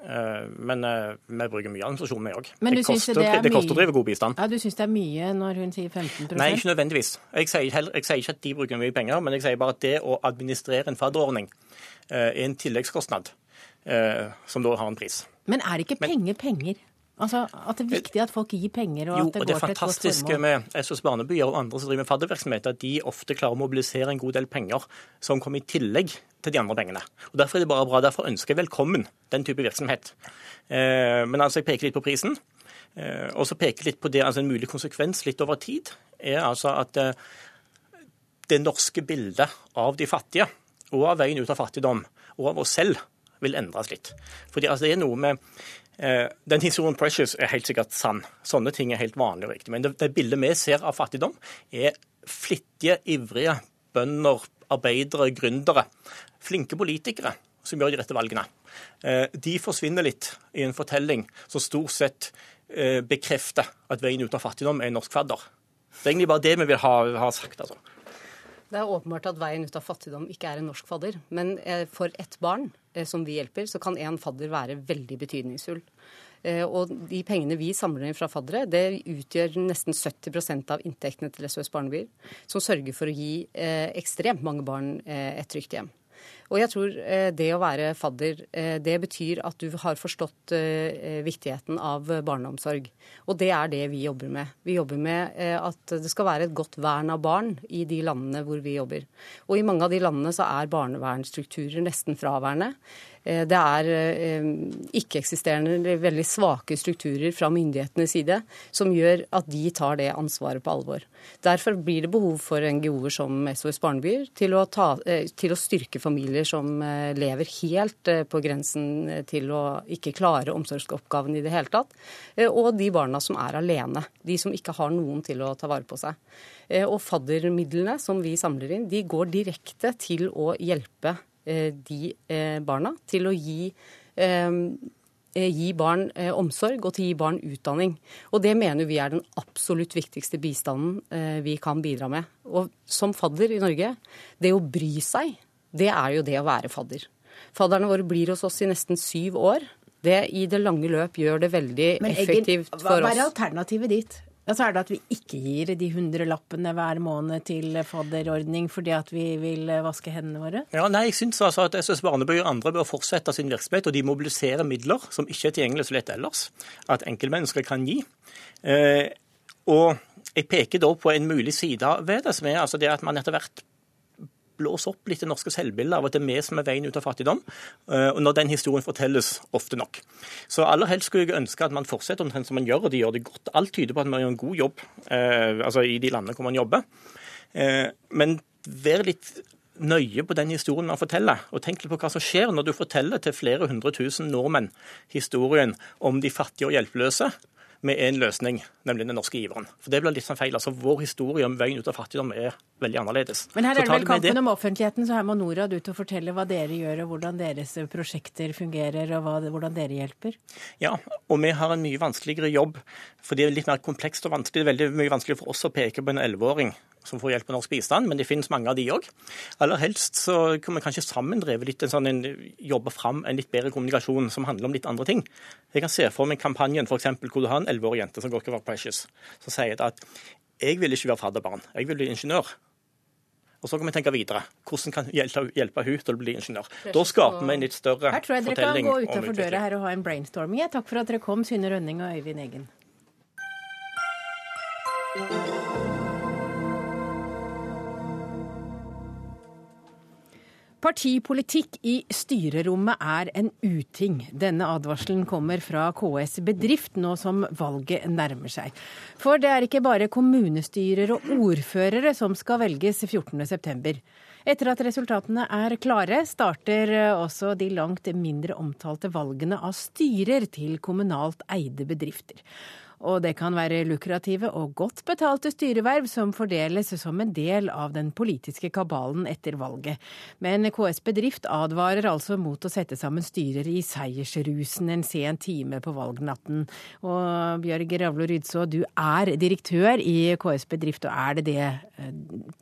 Speaker 10: Eh, men uh, vi bruker mye administrasjon, vi òg.
Speaker 1: Det,
Speaker 10: koster,
Speaker 1: det,
Speaker 10: det koster å drive god bistand.
Speaker 1: Ja, Du syns det er mye når hun sier 15%
Speaker 10: Nei, ikke nødvendigvis. Jeg sier, heller, jeg sier, ikke at de bruker mye penger, men jeg sier bare at det å administrere en fadderordning uh, er en tilleggskostnad som da har en pris.
Speaker 1: Men er ikke penger penger? Altså At det er viktig at folk gir penger, og
Speaker 10: jo,
Speaker 1: at det,
Speaker 10: og
Speaker 1: går til et godt formål?
Speaker 10: Det fantastiske med SOS Barnebyer og andre som driver med faddervirksomhet, er at de ofte klarer å mobilisere en god del penger som kommer i tillegg til de andre pengene. Og Derfor er det bare bra. Derfor ønsker jeg velkommen den type virksomhet. Eh, men altså, jeg peker litt på prisen. Eh, og så peker litt på det, altså en mulig konsekvens litt over tid er altså at eh, det norske bildet av de fattige, og av veien ut av fattigdom, og av oss selv, vil endres litt. Fordi altså, det er noe med den historien Precious er helt sikkert sann. Sånne ting er helt vanlig og riktig. Men det, det bildet vi ser av fattigdom, er flittige, ivrige bønder, arbeidere, gründere. Flinke politikere som gjør de rette valgene. Eh, de forsvinner litt i en fortelling som stort sett eh, bekrefter at veien ut av fattigdom er norsk fadder. Det er egentlig bare det vi vil ha, ha sagt. altså.
Speaker 12: Det er åpenbart at veien ut av fattigdom ikke er en norsk fadder. Men for ett barn Eh, som vi hjelper, så kan en fadder være veldig betydningsfull. Eh, og de pengene vi samler inn fra faddere, det utgjør nesten 70% av inntektene til SOS Barnebyer, som sørger for å gi eh, ekstremt mange barn et trygt hjem. Og jeg tror eh, det å være fadder, eh, det betyr at du har forstått eh, viktigheten av barneomsorg. Og det er det vi jobber med. Vi jobber med at det skal være et godt vern av barn i de landene hvor vi jobber. Og i mange av de landene så er barnevernstrukturer nesten fraværende. Eh, det er eh, ikke-eksisterende eller veldig svake strukturer fra myndighetenes side som gjør at de tar det ansvaret på alvor. Derfor blir det behov for NGO-er som SOS Barnebyer til eh, til å styrke familier som lever helt på grensen til å ikke klare omsorgsoppgaven i det hele tatt. Og de barna som er alene. De som ikke har noen til å ta vare på seg. Og faddermidlene som vi samler inn, de går direkte til å hjelpe de eh, barna til å gi eh, gi barn omsorg og til å gi barn utdanning. Og det mener vi er den absolutt viktigste bistanden vi kan bidra med. Og som fadder i Norge, det å bry seg, det er jo det å være fadder. Fadderne våre blir hos oss i nesten syv år. Det i det lange løp gjør det veldig effektivt for oss.
Speaker 1: Hva er alternativet ditt? Ja, så er det at vi ikke gir de hundrelappene hver måned til fadderordning fordi at vi vil vaske hendene våre?
Speaker 10: Ja, nei, jeg syns altså at SOS Barnebøy og andre bør fortsette sin virksomhet, og de mobiliserer midler som ikke er tilgjengelig så lett ellers, at enkeltmennesker kan gi. Eh, og jeg peker da på en mulig side ved det, som er altså det at man etter hvert blåse opp litt det norske selvbildet av at det er vi som er veien ut av fattigdom, eh, og når den historien fortelles ofte nok. Så aller helst skulle jeg ønske at man fortsetter omtrent som man gjør, og de gjør det godt. Alt tyder på at man gjør en god jobb eh, altså i de landene hvor man jobber. Eh, men vær litt nøye på den historien man forteller, og tenk litt på hva som skjer når du forteller til flere hundre tusen nordmenn historien om de fattige og hjelpeløse med én løsning, nemlig den norske giveren. For det blir litt sånn feil. Altså, Vår historie om veien ut av fattigdom er veldig annerledes.
Speaker 1: Men her er det vel kampen om offentligheten, så her må Norad ut og fortelle hva dere gjør, og hvordan deres prosjekter fungerer, og hva, hvordan dere hjelper?
Speaker 10: Ja, og vi har en mye vanskeligere jobb, for det er litt mer komplekst og vanskelig. Det er veldig mye vanskeligere for oss å peke på en elleveåring som får hjelp av norsk bistand, men det finnes mange av de òg. Aller helst så kan vi kanskje sammen dreve litt en sånn, en, jobbe fram en litt bedre kommunikasjon som handler om litt andre ting. Jeg kan se for meg kampanjen eksempel, hvor du har en elleveårig jente som går ikke være Precious, som sier at jeg vil ikke være fadderbarn, jeg vil bli ingeniør. Og så kan vi tenke videre. Hvordan kan hjelpe, hjelpe hun til å bli ingeniør? Da skaper vi en litt større fortelling. Her tror jeg dere kan gå
Speaker 1: utenfor døra her og ha en brainstorming. Takk for at dere kom, Synne Rønning og Øyvind Eggen. Partipolitikk i styrerommet er en uting. Denne advarselen kommer fra KS Bedrift nå som valget nærmer seg. For det er ikke bare kommunestyrer og ordførere som skal velges 14.9. Etter at resultatene er klare, starter også de langt mindre omtalte valgene av styrer til kommunalt eide bedrifter. Og det kan være lukrative og godt betalte styreverv som fordeles som en del av den politiske kabalen etter valget. Men KS Bedrift advarer altså mot å sette sammen styrer i seiersrusen en sen time på valgnatten. Og Bjørg Ravlo Rydså, du er direktør i KS Bedrift, og er det det eh,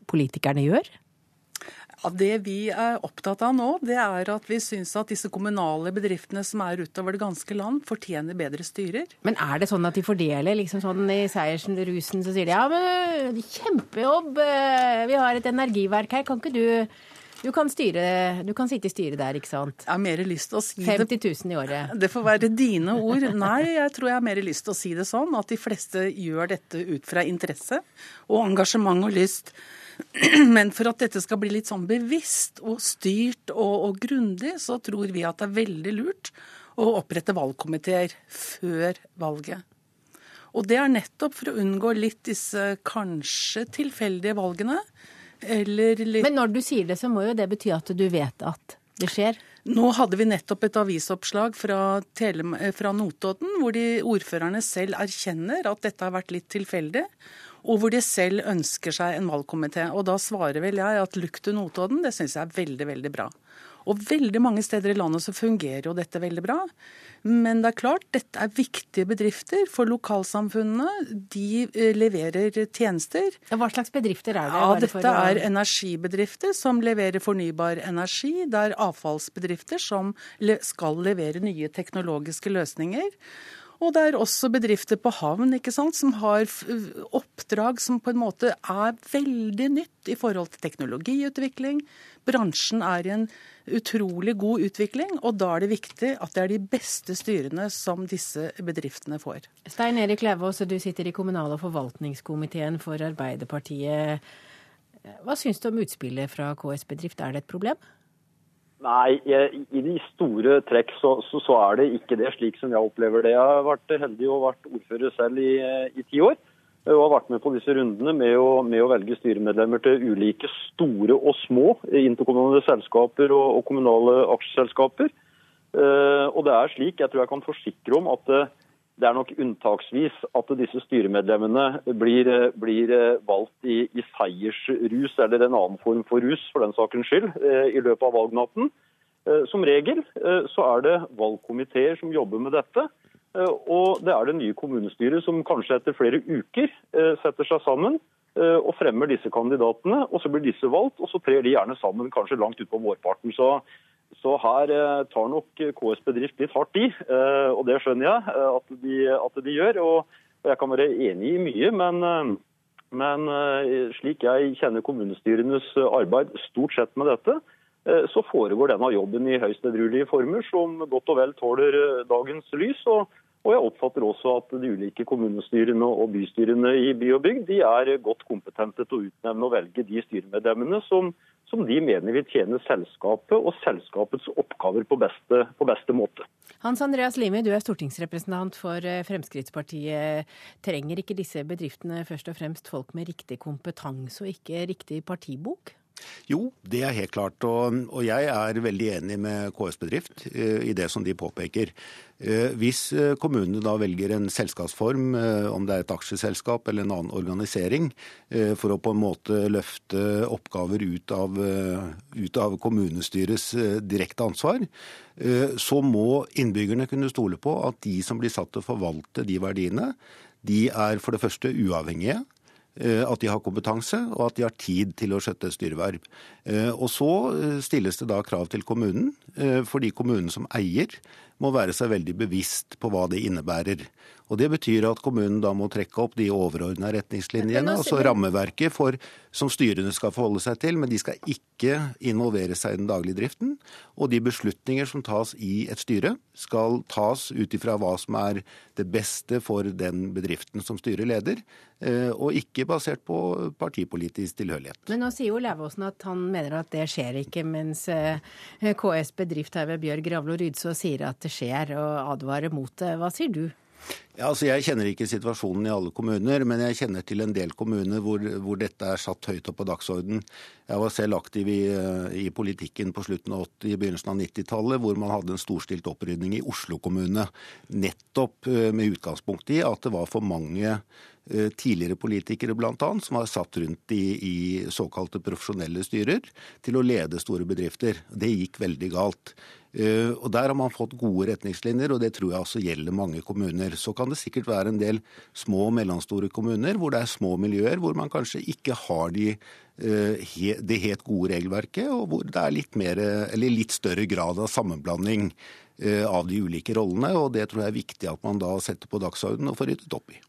Speaker 1: politikerne gjør?
Speaker 13: Ja, det vi er opptatt av nå, det er at vi syns at disse kommunale bedriftene som er utover det ganske land, fortjener bedre styrer.
Speaker 1: Men er det sånn at de fordeler liksom sånn i Seiersen-rusen, så sier de ja, men kjempejobb, eh, vi har et energiverk her, kan ikke du du kan, styre, du kan sitte i styret der, ikke sant?
Speaker 13: Jeg har mer lyst til å si
Speaker 1: 50 000 i året.
Speaker 13: Det får være dine ord. Nei, jeg tror jeg har mer lyst til å si det sånn at de fleste gjør dette ut fra interesse og engasjement og lyst. Men for at dette skal bli litt sånn bevisst og styrt og, og grundig, så tror vi at det er veldig lurt å opprette valgkomiteer før valget. Og det er nettopp for å unngå litt disse kanskje tilfeldige valgene
Speaker 1: Litt... Men når du sier det, så må jo det bety at du vet at det skjer?
Speaker 13: Nå hadde vi nettopp et avisoppslag fra, fra Notodden, hvor de ordførerne selv erkjenner at dette har vært litt tilfeldig. Og hvor de selv ønsker seg en valgkomité. Og da svarer vel jeg at to Notodden, det syns jeg er veldig, veldig bra. Og veldig mange steder i landet så fungerer jo dette veldig bra. Men det er klart, dette er viktige bedrifter for lokalsamfunnene. De eh, leverer tjenester.
Speaker 1: Hva slags bedrifter er det?
Speaker 13: Ja, Dette er energibedrifter som leverer fornybar energi. Det er avfallsbedrifter som skal levere nye teknologiske løsninger. Og det er også bedrifter på havn ikke sant, som har oppdrag som på en måte er veldig nytt i forhold til teknologiutvikling. Bransjen er i en utrolig god utvikling, og da er det viktig at det er de beste styrene som disse bedriftene får.
Speaker 1: Stein Erik Lauvås, du sitter i kommunal- og forvaltningskomiteen for Arbeiderpartiet. Hva syns du om utspillet fra KS Bedrift, er det et problem?
Speaker 14: Nei, i de store trekk så, så, så, er det ikke det, slik som jeg opplever det. Jeg har vært heldig og vært ordfører selv i, i ti år og har vært med på disse rundene med å, med å, velge styremedlemmer til ulike store og små interkommunale selskaper og, og kommunale aksjeselskaper. Uh, og det er slik, jeg tror jeg kan forsikre om at uh, det er nok unntaksvis at disse styremedlemmene blir, blir valgt i, i, seiersrus eller en annen form for rus, for den sakens skyld, uh, i løpet av valgnatten. Som regel så er det valgkomiteer som jobber med dette. Eh, og det er det nye kommunestyret som kanskje etter flere uker eh, setter seg sammen eh, og fremmer disse kandidatene. og Så blir disse valgt, og så trer de gjerne sammen kanskje langt utpå vårparten. Så, så, her tar nok KS Bedrift litt hardt i, og det skjønner jeg at de, at de gjør. Og, jeg kan være enig i mye, men, men slik jeg kjenner kommunestyrenes arbeid stort sett med dette, så foregår denne jobben i høyst edruelige former som godt og vel tåler dagens lys. og og jeg oppfatter også at de ulike kommunestyrene og bystyrene i by og bygd de er godt kompetente til å utnevne og velge de styremedlemmene som, som de mener vil tjene selskapet og selskapets oppgaver på beste, på beste måte.
Speaker 1: Hans Andreas Limi, du er stortingsrepresentant for eh, Fremskrittspartiet. Trenger ikke disse bedriftene først og fremst folk med riktig kompetanse og ikke riktig partibok?
Speaker 15: Jo, det er helt klart. Og, og jeg er veldig enig med KS Bedrift uh, i det som de påpeker. Uh, hvis uh, kommunene da velger en selskapsform, om det er et aksjeselskap eller en annen organisering, for å på en måte løfte oppgaver ut av, ut av kommunestyrets direkte ansvar, så må innbyggerne kunne stole på at de som blir satt til å forvalte de verdiene, de er for det første uavhengige. Eh, at de har kompetanse, og at de har tid til å skjøtte styreverv. Eh, og så eh, stilles det da krav til kommunen, fordi kommunen som eier må være seg veldig bevisst på hva det innebærer. Og Det betyr at kommunen da må trekke opp de overordna retningslinjene, altså rammeverket for, som styrene skal forholde seg til, men de skal ikke involvere seg i den daglige driften. Og de beslutninger som tas i et styre, skal tas ut ifra hva som er det beste for den bedriften som styret leder, eh, og ikke basert på partipolitisk tilhørighet.
Speaker 1: Men nå sier jo Lævåsen at han mener at det skjer ikke, mens eh, KS Bedrift her ved Bjørg Gravlo Rydså sier at det skjer, og advarer mot det. Hva sier du?
Speaker 15: Ja, altså Jeg kjenner ikke situasjonen i alle kommuner, men jeg kjenner til en del kommuner hvor, hvor dette er satt høyt opp på dagsorden. Jeg var selv aktiv i, i politikken på slutten av 80-, begynnelsen av 90-tallet, hvor man hadde en storstilt opprydning i Oslo kommune. Nettopp eh, med utgangspunkt i at det var for mange eh, tidligere politikere annet, som var satt rundt i, i såkalte profesjonelle styrer til å lede store bedrifter. Det gikk veldig galt. Eh, og Der har man fått gode retningslinjer, og det tror jeg også gjelder mange kommuner. Så kan det sikkert være en del små og mellomstore kommuner hvor det er små miljøer hvor man kanskje ikke har de, eh, det helt gode regelverket, og hvor det er litt, mer, litt større grad av sammenblanding eh, av de ulike rollene. og Det tror jeg er viktig at man da setter på dagsordenen og får ryddet opp i.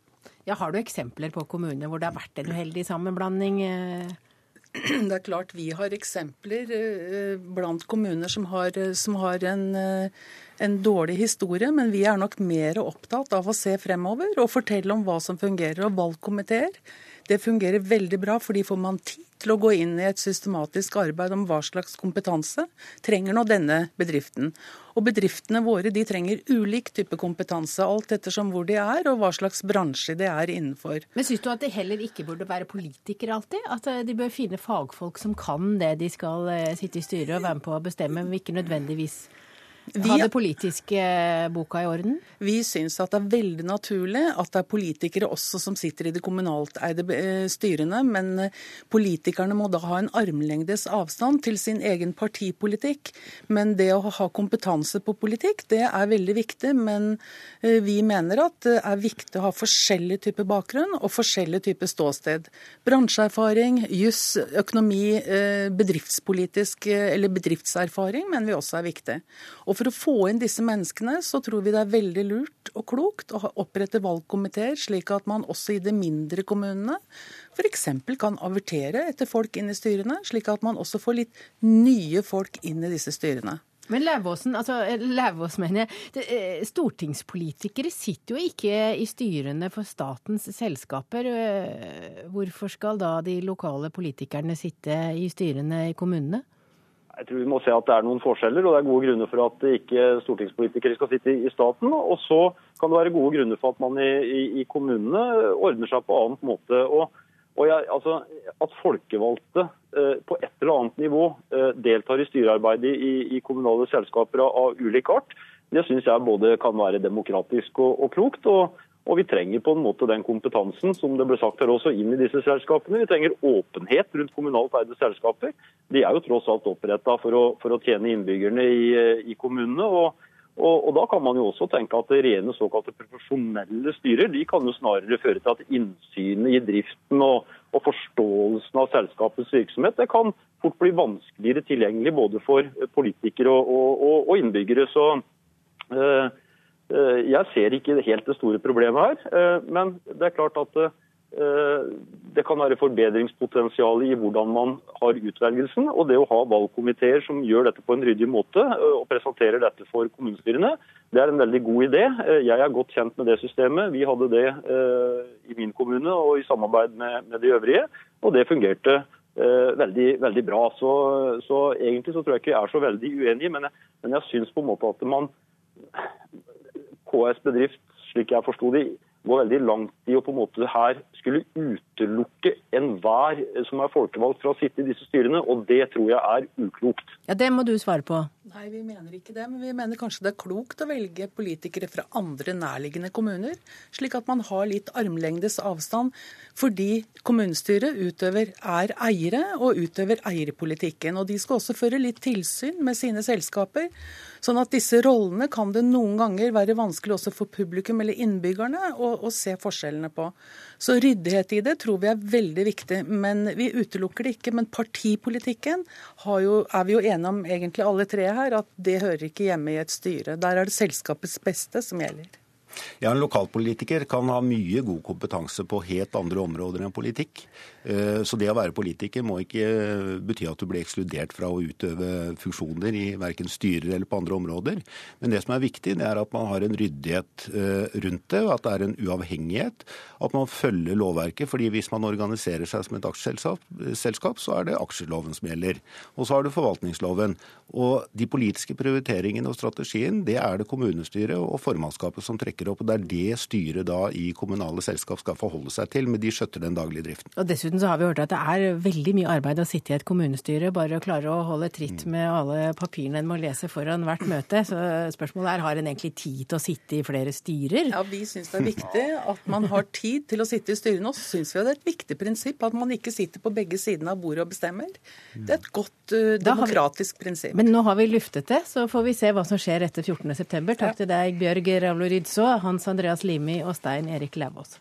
Speaker 1: Ja, Har du eksempler på kommuner hvor det har vært en uheldig sammenblanding?
Speaker 13: Det er klart vi har eksempler blant kommuner som har, som har en en dårlig historie, men vi er nok mer opptatt av å se fremover og fortelle om hva som fungerer. Og valgkomiteer det fungerer veldig bra, fordi får man tid til å gå inn i et systematisk arbeid om hva slags kompetanse trenger nå denne bedriften. Og bedriftene våre de trenger ulik type kompetanse, alt ettersom hvor de er og hva slags bransje de er innenfor.
Speaker 1: Men syns du at de heller ikke burde være politikere alltid? At eh, de bør finne fagfolk som kan det de skal eh, sitte i styret og være med på å bestemme, men ikke nødvendigvis vi, ha det politiske boka i orden?
Speaker 13: Vi syns at det er veldig naturlig at det er politikere også som sitter i de kommunalt eide eh, styrene, men eh, politikerne må da ha en armlengdes avstand til sin egen partipolitikk. Men det å ha kompetanse på politikk, det er veldig viktig. Men eh, vi mener at det er viktig å ha forskjellig type bakgrunn og forskjellig type ståsted. Bransjeerfaring, juss, økonomi, bedriftspolitisk eller bedriftserfaring mener vi også er viktig. Og For å få inn disse menneskene, så tror vi det er veldig lurt og klokt å opprette valgkomiteer, slik at man også i de mindre kommunene f.eks. kan avertere etter folk inn i styrene, slik at man også får litt nye folk inn i disse styrene.
Speaker 1: Men Lauvåsen, altså Lauvås mener jeg, eh, stortingspolitikere sitter jo ikke i styrene for statens selskaper. Eh, hvorfor skal da de lokale politikerne sitte i styrene i kommunene?
Speaker 14: Jeg tror vi må se at det er noen forskjeller, og det er gode grunner for at ikke stortingspolitikere skal sitte i staten. Og så kan det være gode grunner for at man i, i, i kommunene ordner seg på annen måte. Og, og jeg, altså, At folkevalgte eh, på et eller annet nivå eh, deltar i styrearbeidet i, i, kommunale selskaper av, av ulik art, det syns jeg både kan være demokratisk og, og klokt. og og vi trenger på en måte den kompetansen som det ble sagt her også, inn i disse selskapene. Vi trenger åpenhet rundt kommunalt eide selskaper. De er jo tross alt oppretta for, for, å tjene innbyggerne i, i kommunene. og, og, og, Da kan man jo også tenke at rene såkalte profesjonelle styrer de kan jo snarere føre til at innsynet i driften og, og forståelsen av selskapets virksomhet det kan fort bli vanskeligere tilgjengelig både for politikere og, innbyggere. så øh, jeg ser ikke helt det store problemet her, eh, men det er klart at eh, det kan være forbedringspotensial i hvordan man har utvelgelsen. Og det å ha valgkomiteer som gjør dette på en ryddig måte og presenterer dette for kommunestyrene, det er en veldig god idé. Jeg er godt kjent med det systemet. Vi hadde det i min kommune og i samarbeid med, de øvrige, og det fungerte veldig, veldig bra. Så, så, egentlig så tror jeg ikke jeg er så veldig uenig, men jeg, men jeg syns på en måte at man KS Bedrift, slik jeg forsto det, går veldig langt i å på en måte her skulle utelukke enhver som er folkevalgt fra å sitte i disse styrene, og det tror jeg er uklokt.
Speaker 1: Ja, Det må du svare på.
Speaker 13: Nei, vi mener ikke det. Men vi mener kanskje det er klokt å velge politikere fra andre nærliggende kommuner, slik at man har litt armlengdes avstand. Fordi kommunestyret utøver, er eiere og utøver eierpolitikken. Og de skal også føre litt tilsyn med sine selskaper. Sånn at disse rollene kan det noen ganger være vanskelig også for publikum eller innbyggerne å, å se forskjellene på. Så ryddighet i det tror vi er veldig viktig. Men vi utelukker det ikke. Men partipolitikken jo, er vi jo enige om egentlig alle tre her, at det hører ikke hjemme i et styre. Der er det selskapets beste som gjelder.
Speaker 15: Ja, En lokalpolitiker kan ha mye god kompetanse på helt andre områder enn politikk. Eh, så det å være politiker må ikke bety at du blir ekskludert fra å utøve funksjoner i verken styrer eller på andre områder. Men det som er viktig, det er at man har en ryddighet eh, rundt det, at det er en uavhengighet. At man følger lovverket. fordi hvis man organiserer seg som et aksjeselskap, så er det aksjeloven som gjelder. Og så har du forvaltningsloven. Og de politiske prioriteringene og strategien, det er det kommunestyret og formannskapet som trekker opp. og Det er det styret da i kommunale selskap skal forholde seg til, men de skjøtter den daglige driften.
Speaker 1: Og dessuten dessuten så har vi hørt at det er veldig mye arbeid å sitte i et kommunestyre. Bare å klare å holde tritt med alle papirene en må lese foran hvert møte. Så spørsmålet er har en egentlig tid til å sitte i flere styrer?
Speaker 13: Ja, Vi syns det er viktig at man har tid til å sitte i styrene. Og så syns vi det er et viktig prinsipp at man ikke sitter på begge sidene av bordet og bestemmer. Det er et godt uh, demokratisk vi... prinsipp.
Speaker 1: Men nå har vi luftet det, så får vi se hva som skjer etter 14.9. Takk ja. til deg, Bjørg Ravlo Rydså, Hans Andreas Limi og Stein Erik Lauvås.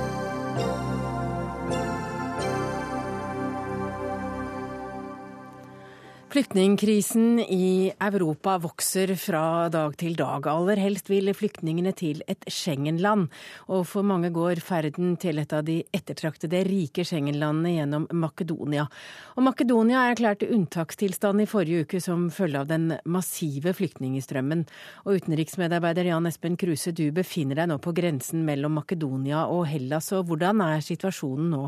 Speaker 1: Flyktningkrisen i Europa vokser fra dag til dag. Aller helst vil flyktningene til et Schengen-land, og for mange går ferden til et av de ettertraktede rike Schengen-landene gjennom Makedonia. Og Makedonia erklærte unntakstilstand i forrige uke som følge av den massive flyktningstrømmen. Og utenriksmedarbeider Jan Espen Kruse, du befinner deg nå på grensen mellom Makedonia og Hellas, og hvordan er situasjonen nå?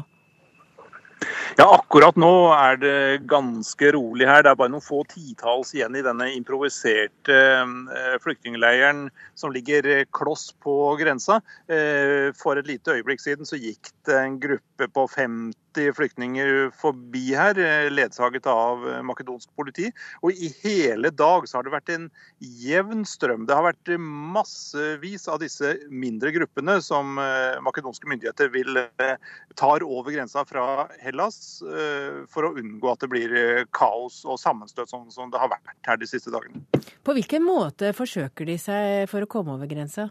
Speaker 16: Ja, akkurat nå er det ganske rolig her. Det er bare noen få titalls igjen i denne improviserte eh, flyktningleiren som ligger eh, kloss på grensa. Eh, for et lite øyeblikk siden så gikk det en gruppe på 50 flyktninger forbi her, ledsaget av makedonsk politi. Og i hele dag så har det vært en jevn strøm. Det har vært massevis av disse mindre gruppene som makedonske myndigheter vil tar over grensa fra Hellas Eh, for å unngå at det blir eh, kaos og sammenstøt sånn som det har vært her de siste dagene.
Speaker 1: På hvilken måte forsøker de seg for å komme over grensa?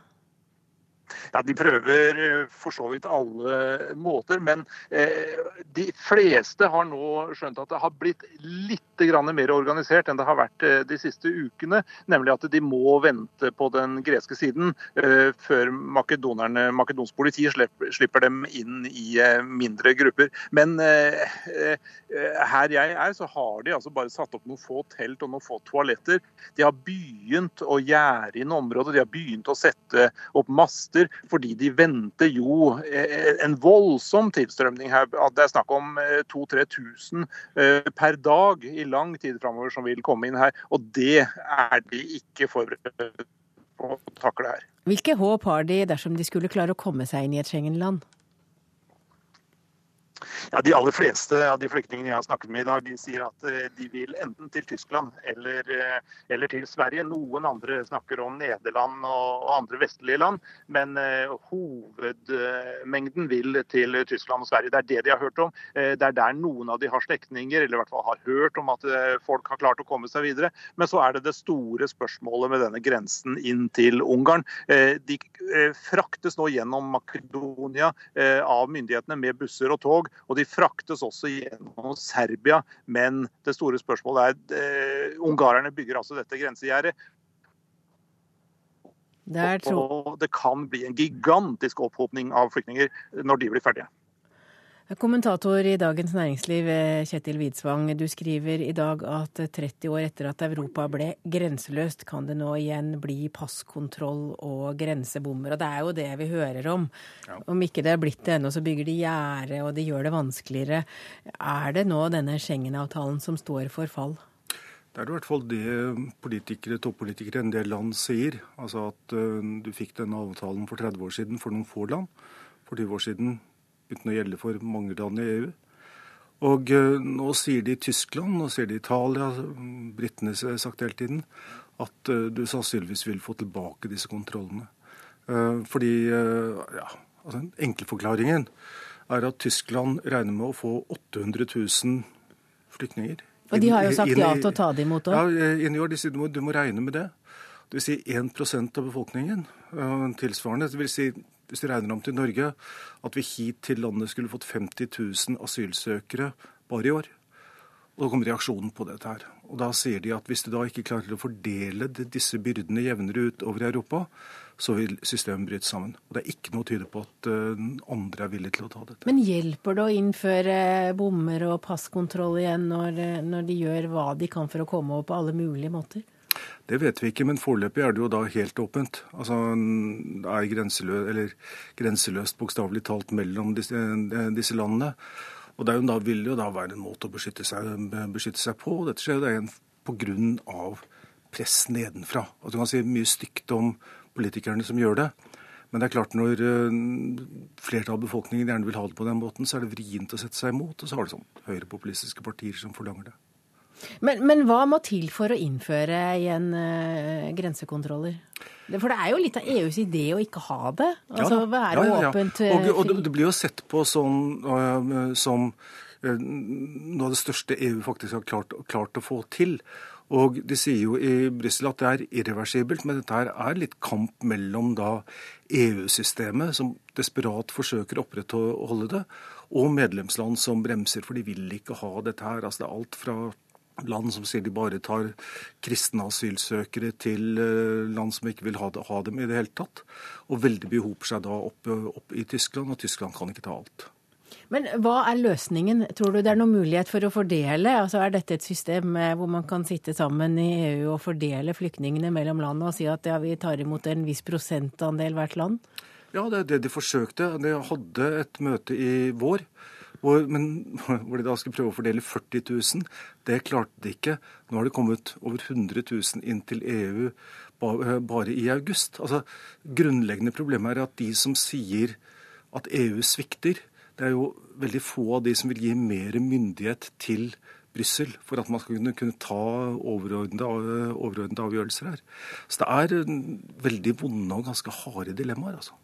Speaker 16: Ja, De prøver eh, for så vidt alle måter, men eh, de fleste har nå skjønt at det har blitt litt mer organisert enn det har vært eh, de siste ukene. Nemlig at de må vente på den greske siden eh, før makedonsk politi slipper, dem inn i eh, mindre grupper. Men her jeg er, så har de altså bare satt opp noen få telt og noen få toaletter. De har begynt å gjerde inn området, de har begynt å sette opp master fordi de venter jo en voldsom tilstrømning her. Det er snakk om 2000-3000 eh, per dag i lang tid framover som vil komme inn her. Og det er de ikke forberedt på å takle her.
Speaker 1: Hvilke håp har de dersom de skulle klare å komme seg inn i et Schengen-land?
Speaker 16: Ja, De aller fleste av de flyktningene jeg har snakket med i dag, de sier at eh, de vil enten til Tyskland eller, eh, eller til Sverige. Noen andre snakker om Nederland og, andre vestlige land, men uh, hovedmengden vil til Tyskland og Sverige. Det er det de har hørt om. Uh, det er der noen av de har slektninger, eller i hvert fall har hørt om at uh, folk har klart å komme seg videre. Men så er det det store spørsmålet med denne grensen inn til Ungarn. De fraktes nå gjennom Makedonia av myndighetene med busser og tog og de fraktes også gjennom Serbia. Men det store spørsmålet er eh, ungarerne bygger altså dette grensegjerdet. Og det kan bli en gigantisk opphopning av flyktninger når de blir ferdige.
Speaker 1: Kommentator i Dagens Næringsliv, eh, Kjetil Widsvang. Du skriver i dag at 30 år etter at Europa ble grenseløst, kan det nå igjen bli passkontroll og grensebommer. Og det er jo det vi hører om. Ja. Om ikke det er blitt det ennå, så bygger de gjerde og de gjør det vanskeligere. Er det nå denne Schengen-avtalen som står for fall?
Speaker 17: Det er i hvert fall det politikere, toppolitikere i en del land sier. Altså at uh, du fikk denne avtalen for 30 år siden for noen få land. For 20 år siden uten å gjelde for mange land i EU. Og uh, nå sier de Tyskland, nå sier de Italia, britene har sagt hele tiden, at uh, du sannsynligvis vil få tilbake disse kontrollene. Uh, fordi ja, altså Den enkle forklaringen er at Tyskland regner med å få 800 000 flyktninger.
Speaker 1: Og de har jo sagt ja til å ta dem imot òg?
Speaker 17: Ja, inn i år. De sier du må, du må regne med det. Det vil si 1 av befolkningen. Tilsvarende. Det vil si hvis du regner om til Norge, at vi hit til landet skulle fått 50 000 asylsøkere bare i år. Og da kom reaksjonen på dette her. Og da sier de at hvis du da ikke klarer å fordele disse byrdene jevnere ut over Europa, så vil systemet bryte sammen. Og det er ikke noe tyde på at uh, andre er villige til å ta dette.
Speaker 1: Men hjelper det å innføre bommer og passkontroll igjen når, når de gjør hva de kan for å komme over på alle mulige måter?
Speaker 17: Det vet vi ikke, men foreløpig er det jo da helt åpent. Altså, Det er grenseløst, grenseløst bokstavelig talt mellom disse, disse, landene. Og det jo, da vil jo da være en måte å beskytte seg, beskytte seg på. Dette skjer jo pga. press nedenfra. Og du kan si mye stygt om politikerne som gjør det. Men det er klart når uh, flertallet av befolkningen gjerne vil ha det på den måten, så er det vrient å sette seg imot. Og så har det sånn høyrepopulistiske partier som forlanger det.
Speaker 1: Men, men, hva må til for å innføre igjen uh, grensekontroller? For det er jo litt av EUs idé å ikke ha det. Altså ja, være ja, ja, åpent.
Speaker 17: Og, og det, det, blir jo sett på sånn uh, som uh, noe av det største EU faktisk har klart, klart å få til. Og De sier jo i Brussel at det er irreversibelt, men dette her er litt kamp mellom da EU-systemet, som desperat forsøker å opprettholde det, og medlemsland som bremser, for de vil ikke ha dette her. Altså Det er alt fra land som sier de bare tar kristne asylsøkere, til eh, land som ikke vil ha, dem i det hele tatt. Og veldig behoper seg da opp, opp i Tyskland, og Tyskland kan ikke ta alt.
Speaker 1: Men hva er løsningen? Tror du det er noen mulighet for å fordele? Altså Er dette et system hvor man kan sitte sammen i EU og fordele flyktningene mellom landene og si at ja, vi tar imot en viss prosentandel hvert land?
Speaker 17: Ja, det er det de forsøkte. De hadde et møte i vår hvor, men, hvor de da skulle prøve å fordele 40 000. Det klarte de ikke. Nå har det kommet over 100 000 inn til EU bare i august. Altså, Grunnleggende problem er at de som sier at EU svikter, det er jo veldig få av de som vil gi mer myndighet til Brussel for at man skal kunne, kunne ta overordnede avgjørelser her. Så det er veldig vonde og ganske harde dilemmaer. altså.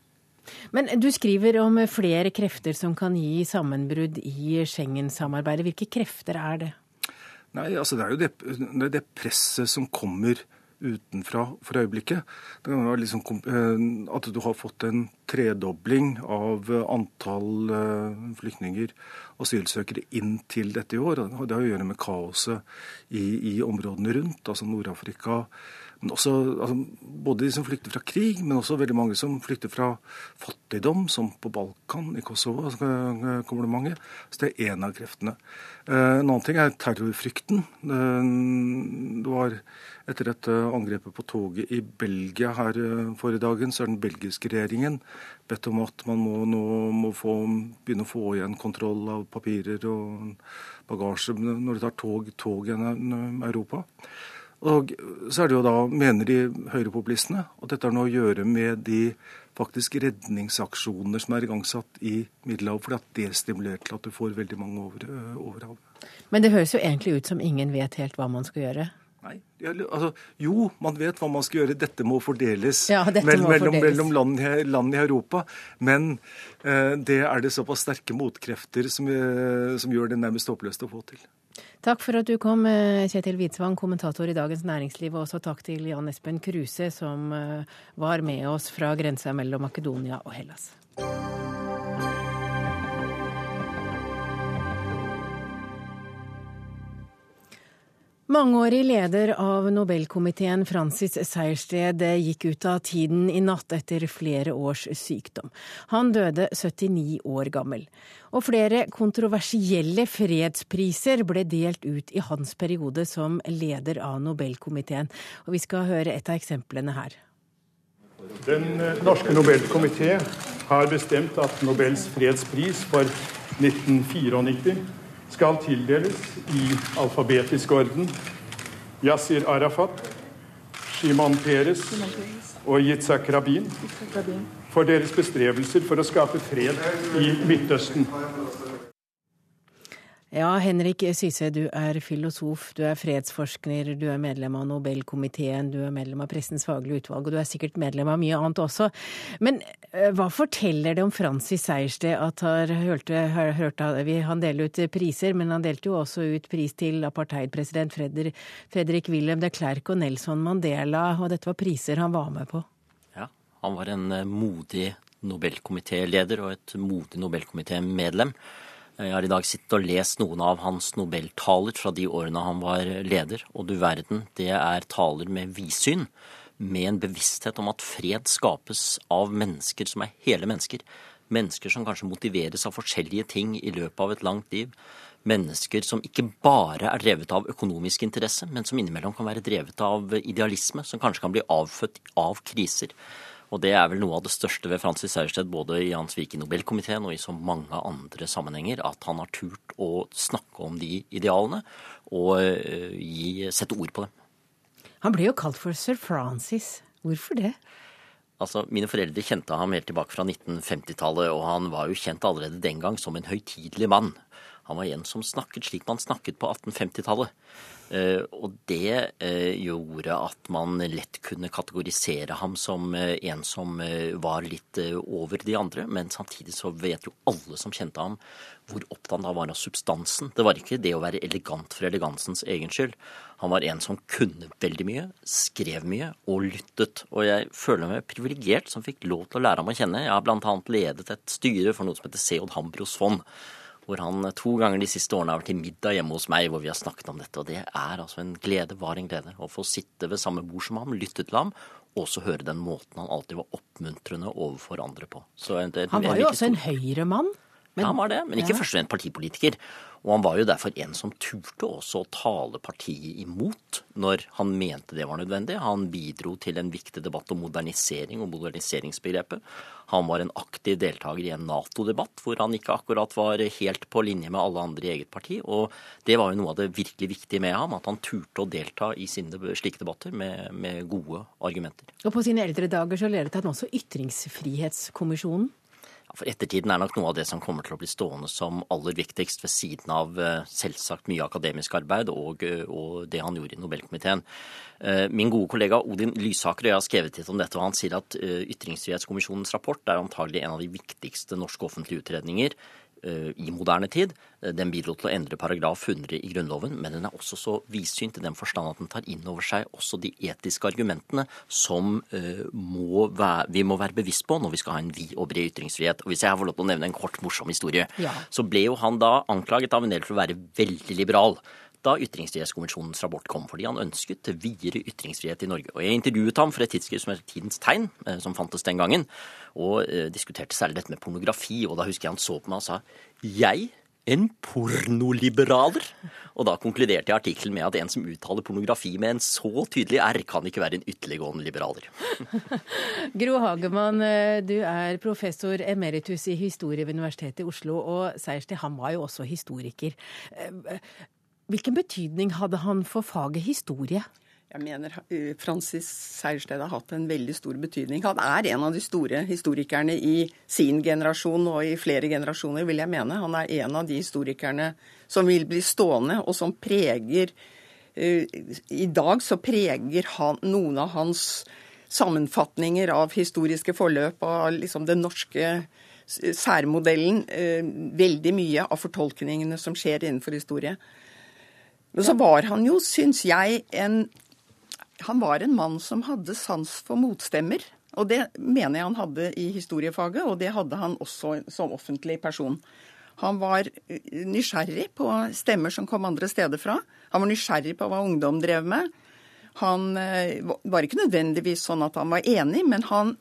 Speaker 1: Men du skriver om flere krefter som kan gi sammenbrudd i Schengen-samarbeidet. Hvilke krefter er det?
Speaker 17: Nei, altså Det er jo det, det, er det presset som kommer utenfra for øyeblikket. Det kan være liksom, At du har fått en tredobling av antall eh, flyktninger, asylsøkere, inn til dette i år. Det har å gjøre med kaoset i, i områdene rundt, altså Nord-Afrika, også, altså, både de som flykter fra krig, men også veldig mange som flykter fra fattigdom, som på Balkan, i Kosovo kommer det mange. Så det er én av kreftene. Eh, en annen ting er terrorfrykten. Eh, det var etter dette angrepet på toget i Belgia her eh, forrige dagen, så er den belgiske regjeringen bedt om at man må, må få, begynne å få igjen kontroll av papirer og bagasje når de tar tog, tog gjennom Europa. Og så er det jo da, mener de høyrepopulistene, at dette har noe å gjøre med de faktisk redningsaksjoner som er igangsatt i Middelhavet, fordi at det stimulerer til at du får veldig mange over, over havet.
Speaker 1: Men det høres jo egentlig ut som ingen vet helt hva man skal gjøre?
Speaker 17: Nei, altså, Jo, man vet hva man skal gjøre. Dette må fordeles
Speaker 1: ja, dette må
Speaker 17: mellom,
Speaker 1: fordeles.
Speaker 17: mellom land, land, i Europa. Men eh, det er det såpass sterke motkrefter som, eh, som gjør det nærmest håpløst å få til.
Speaker 1: Takk for at du kom, eh, Kjetil Hvitsvang, kommentator i Dagens Næringsliv. Og også takk til Jan Espen Kruse, som eh, var med oss fra grensa mellom Makedonia og Hellas. Mangeårig leder av Nobelkomiteen Francis Sejersted gikk ut av tiden i natt etter flere års sykdom. Han døde 79 år gammel. Og flere kontroversielle fredspriser ble delt ut i hans periode som leder av Nobelkomiteen. Og vi skal høre et av eksemplene her.
Speaker 18: Den norske Nobelkomité har bestemt at Nobels fredspris for 1994 skal tildeles i alfabetisk orden Yasir Arafat, Shimon Peres og Yitzhak Rabin for deres bestrebelser for å skape fred i Midtøsten.
Speaker 1: Ja, Henrik Syse, du er filosof, du er fredsforsker, du er medlem av Nobelkomiteen, du er medlem av Pressens faglige utvalg, og du er sikkert medlem av mye annet også. Men eh, hva forteller det om Francis Sejersted at han hørte, hørte Han deler ut priser, men han delte jo også ut pris til apartheidpresident Fredrik Wilhelm de Klerk og Nelson Mandela, og dette var priser han var med på?
Speaker 19: Ja, han var en eh, modig Nobelkomitéleder og et modig Nobelkomitémedlem. Jeg har i dag sittet og lest noen av hans nobeltaler fra de årene han var leder, og du verden, det er taler med vidsyn, med en bevissthet om at fred skapes av mennesker som er hele mennesker. Mennesker som kanskje motiveres av forskjellige ting i løpet av et langt liv. Mennesker som ikke bare er drevet av økonomisk interesse, men som innimellom kan være drevet av idealisme, som kanskje kan bli avfødt av kriser. Og det er vel noe av det største ved Francis Sejersted, både i Hans Vik i Nobelkomiteen og i så mange andre sammenhenger, at han har turt å snakke om de idealene og eh, gi, sette ord på dem.
Speaker 1: Han ble jo kalt for sir Francis. Hvorfor det?
Speaker 19: Altså, Mine foreldre kjente ham helt tilbake fra 1950-tallet, og han var jo kjent allerede den gang som en høytidelig mann. Han var en som snakket slik man snakket på 1850-tallet. Eh, og det eh, gjorde at man lett kunne kategorisere ham som eh, en som var litt over de andre. Men samtidig så vet jo alle som kjente ham, hvor opptatt han var av substansen. Det var ikke det å være elegant for elegansens egen skyld. Han var en som kunne veldig mye, skrev mye og lyttet. Og jeg føler meg privilegert som fikk lov til å lære ham å kjenne. Jeg har bl.a. ledet et styre for noe som heter C.J. Hambros fond hvor han to ganger de siste årene har vært i middag hjemme hos meg hvor vi har snakket om dette. Og det er altså en glede, var en glede, å få sitte ved samme bord som ham, lytte til ham, og også høre den måten han alltid var oppmuntrende overfor andre på.
Speaker 1: Det, han var jo også en høyremann.
Speaker 19: Men, ja, han var det, men ikke ja. først og fremst partipolitiker. Og han var jo derfor en som turte også å tale partiet imot når han mente det var nødvendig. Han bidro til en viktig debatt om modernisering og moderniseringsbegrepet. Han var en aktiv deltaker i en Nato-debatt hvor han ikke akkurat var helt på linje med alle andre i eget parti. Og det var jo noe av det virkelig viktige med ham, at han turte å delta i sine slike debatter med, med gode argumenter.
Speaker 1: Og på sine eldre dager så ledet han også Ytringsfrihetskommisjonen.
Speaker 19: For ettertiden er nok noe av det som kommer til å bli stående som aller viktigst, ved siden av eh, selvsagt mye akademisk arbeid og, eh, og det han gjorde i Nobelkomiteen. Eh, min gode kollega Odin Lysaker og jeg har skrevet litt om dette, og han sier at Ytringsfrihetskommisjonens rapport er antagelig en av de viktigste norske offentlige utredninger i moderne tid. Eh, den bidro til å endre paragraf 100 i Grunnloven, men den er også så vidsynt i den forstand at den tar inn over seg også de etiske argumentene som uh, må være, vi må være bevisst på når vi skal ha en vid og bred ytringsfrihet. Og Hvis jeg får lov til å nevne en kort, morsom historie, ja. så ble jo han da anklaget av en del for å være veldig liberal da Ytringsfrihetskommisjonens rapport kom, fordi han ønsket videre ytringsfrihet i Norge. Og Jeg intervjuet ham for et tidsskrift som het Tidens Tegn, eh, som fantes den gangen, og eh, diskuterte særlig dette med pornografi. Og da husker jeg han så på meg og sa jeg en pornoliberaler. Og da konkluderte jeg artikkelen med at en som uttaler pornografi med en så tydelig R, kan ikke være en ytterliggående liberaler.
Speaker 1: Gro Hagemann, eh, du er professor emeritus i historie ved Universitetet i Oslo, og Seierstad han var jo også historiker. Hvilken betydning hadde han for faget historie?
Speaker 20: Jeg mener eh, Francis Sejersted har hatt en veldig stor betydning. Han er en av de store historikerne i sin generasjon og i flere generasjoner, vil jeg mene. Han er en av de historikerne som vil bli stående, og som preger eh, I dag så preger han, noen av hans sammenfatninger av historiske forløp av liksom den norske særmodellen eh, veldig mye av fortolkningene som skjer innenfor historie. Men så var han jo, syns jeg, en Han var en mann som hadde sans for motstemmer. Og det mener jeg han hadde i historiefaget, og det hadde han også som offentlig person. Han var nysgjerrig på stemmer som kom andre steder fra. Han var nysgjerrig på hva ungdom drev med. Han eh, var ikke nødvendigvis sånn at han var enig, men han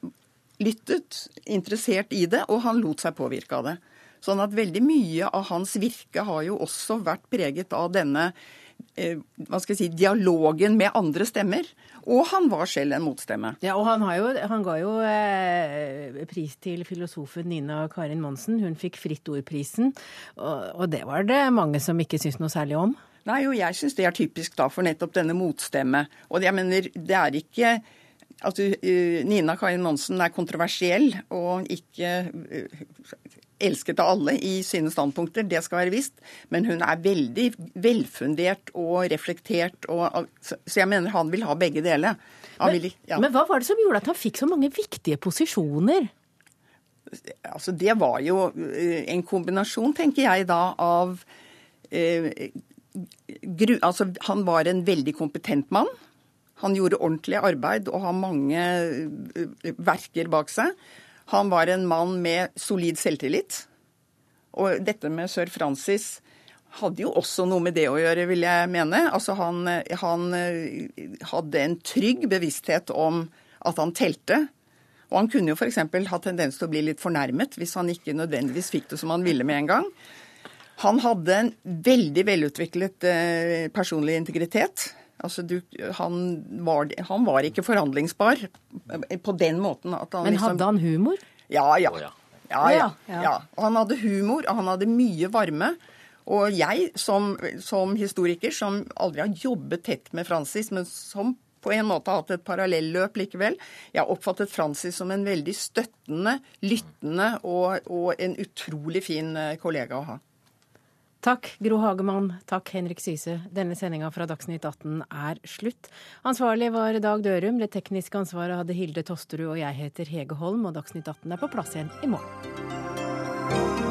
Speaker 20: lyttet, interessert i det, og han lot seg påvirke av det. Sånn at veldig mye av hans virke har jo også vært preget av denne hva skal jeg si, dialogen med andre stemmer. Og han var selv en motstemme.
Speaker 1: Ja, og han, jo, han ga jo eh, pris til filosofen Nina Karin Monsen. Hun fikk Fritt Ord-prisen, og, og, det var det mange som ikke syntes noe særlig om.
Speaker 20: Nei, og jeg syns det er typisk da for nettopp denne motstemme. Og jeg mener, det er ikke Altså, Nina Karin Monsen er kontroversiell og ikke elsket av alle i sine standpunkter, det skal være visst. Men hun er veldig velfundert og reflektert, og, så jeg mener han vil ha begge deler.
Speaker 1: Men, ja. men hva var det som gjorde at han fikk så mange viktige posisjoner?
Speaker 20: Altså, det var jo eh, en kombinasjon, tenker jeg da, av eh, gru, Altså, han var en veldig kompetent mann. Han gjorde ordentlig arbeid og har mange eh, verker bak seg. Han var en mann med solid selvtillit. Og dette med sir Francis hadde jo også noe med det å gjøre, vil jeg mene. Altså han, han eh, hadde en trygg bevissthet om at han telte. Og han kunne jo f.eks. ha tendens til å bli litt fornærmet hvis han ikke nødvendigvis fikk det som han ville med en gang. Han hadde en veldig velutviklet eh, personlig integritet. Altså, du, han, var, han, var, ikke forhandlingsbar på den måten at han
Speaker 1: Men liksom- hadde han humor?
Speaker 20: Ja, ja. ja, ja, ja. Han hadde humor, og han hadde mye varme. Og jeg som, som, historiker, som aldri har jobbet tett med Francis, men som på en måte har hatt et parallelløp likevel. Jeg har oppfattet Francis som en veldig støttende, lyttende og, og en utrolig fin eh, kollega å ha.
Speaker 1: Takk, Gro Hagemann. Takk, Henrik Syse. Denne sendinga fra Dagsnytt 18 er slutt. Ansvarlig var Dag Dørum. Det tekniske ansvaret hadde Hilde Tosterud, og jeg heter Hege Holm, og Dagsnytt 18 er på plass igjen i morgen.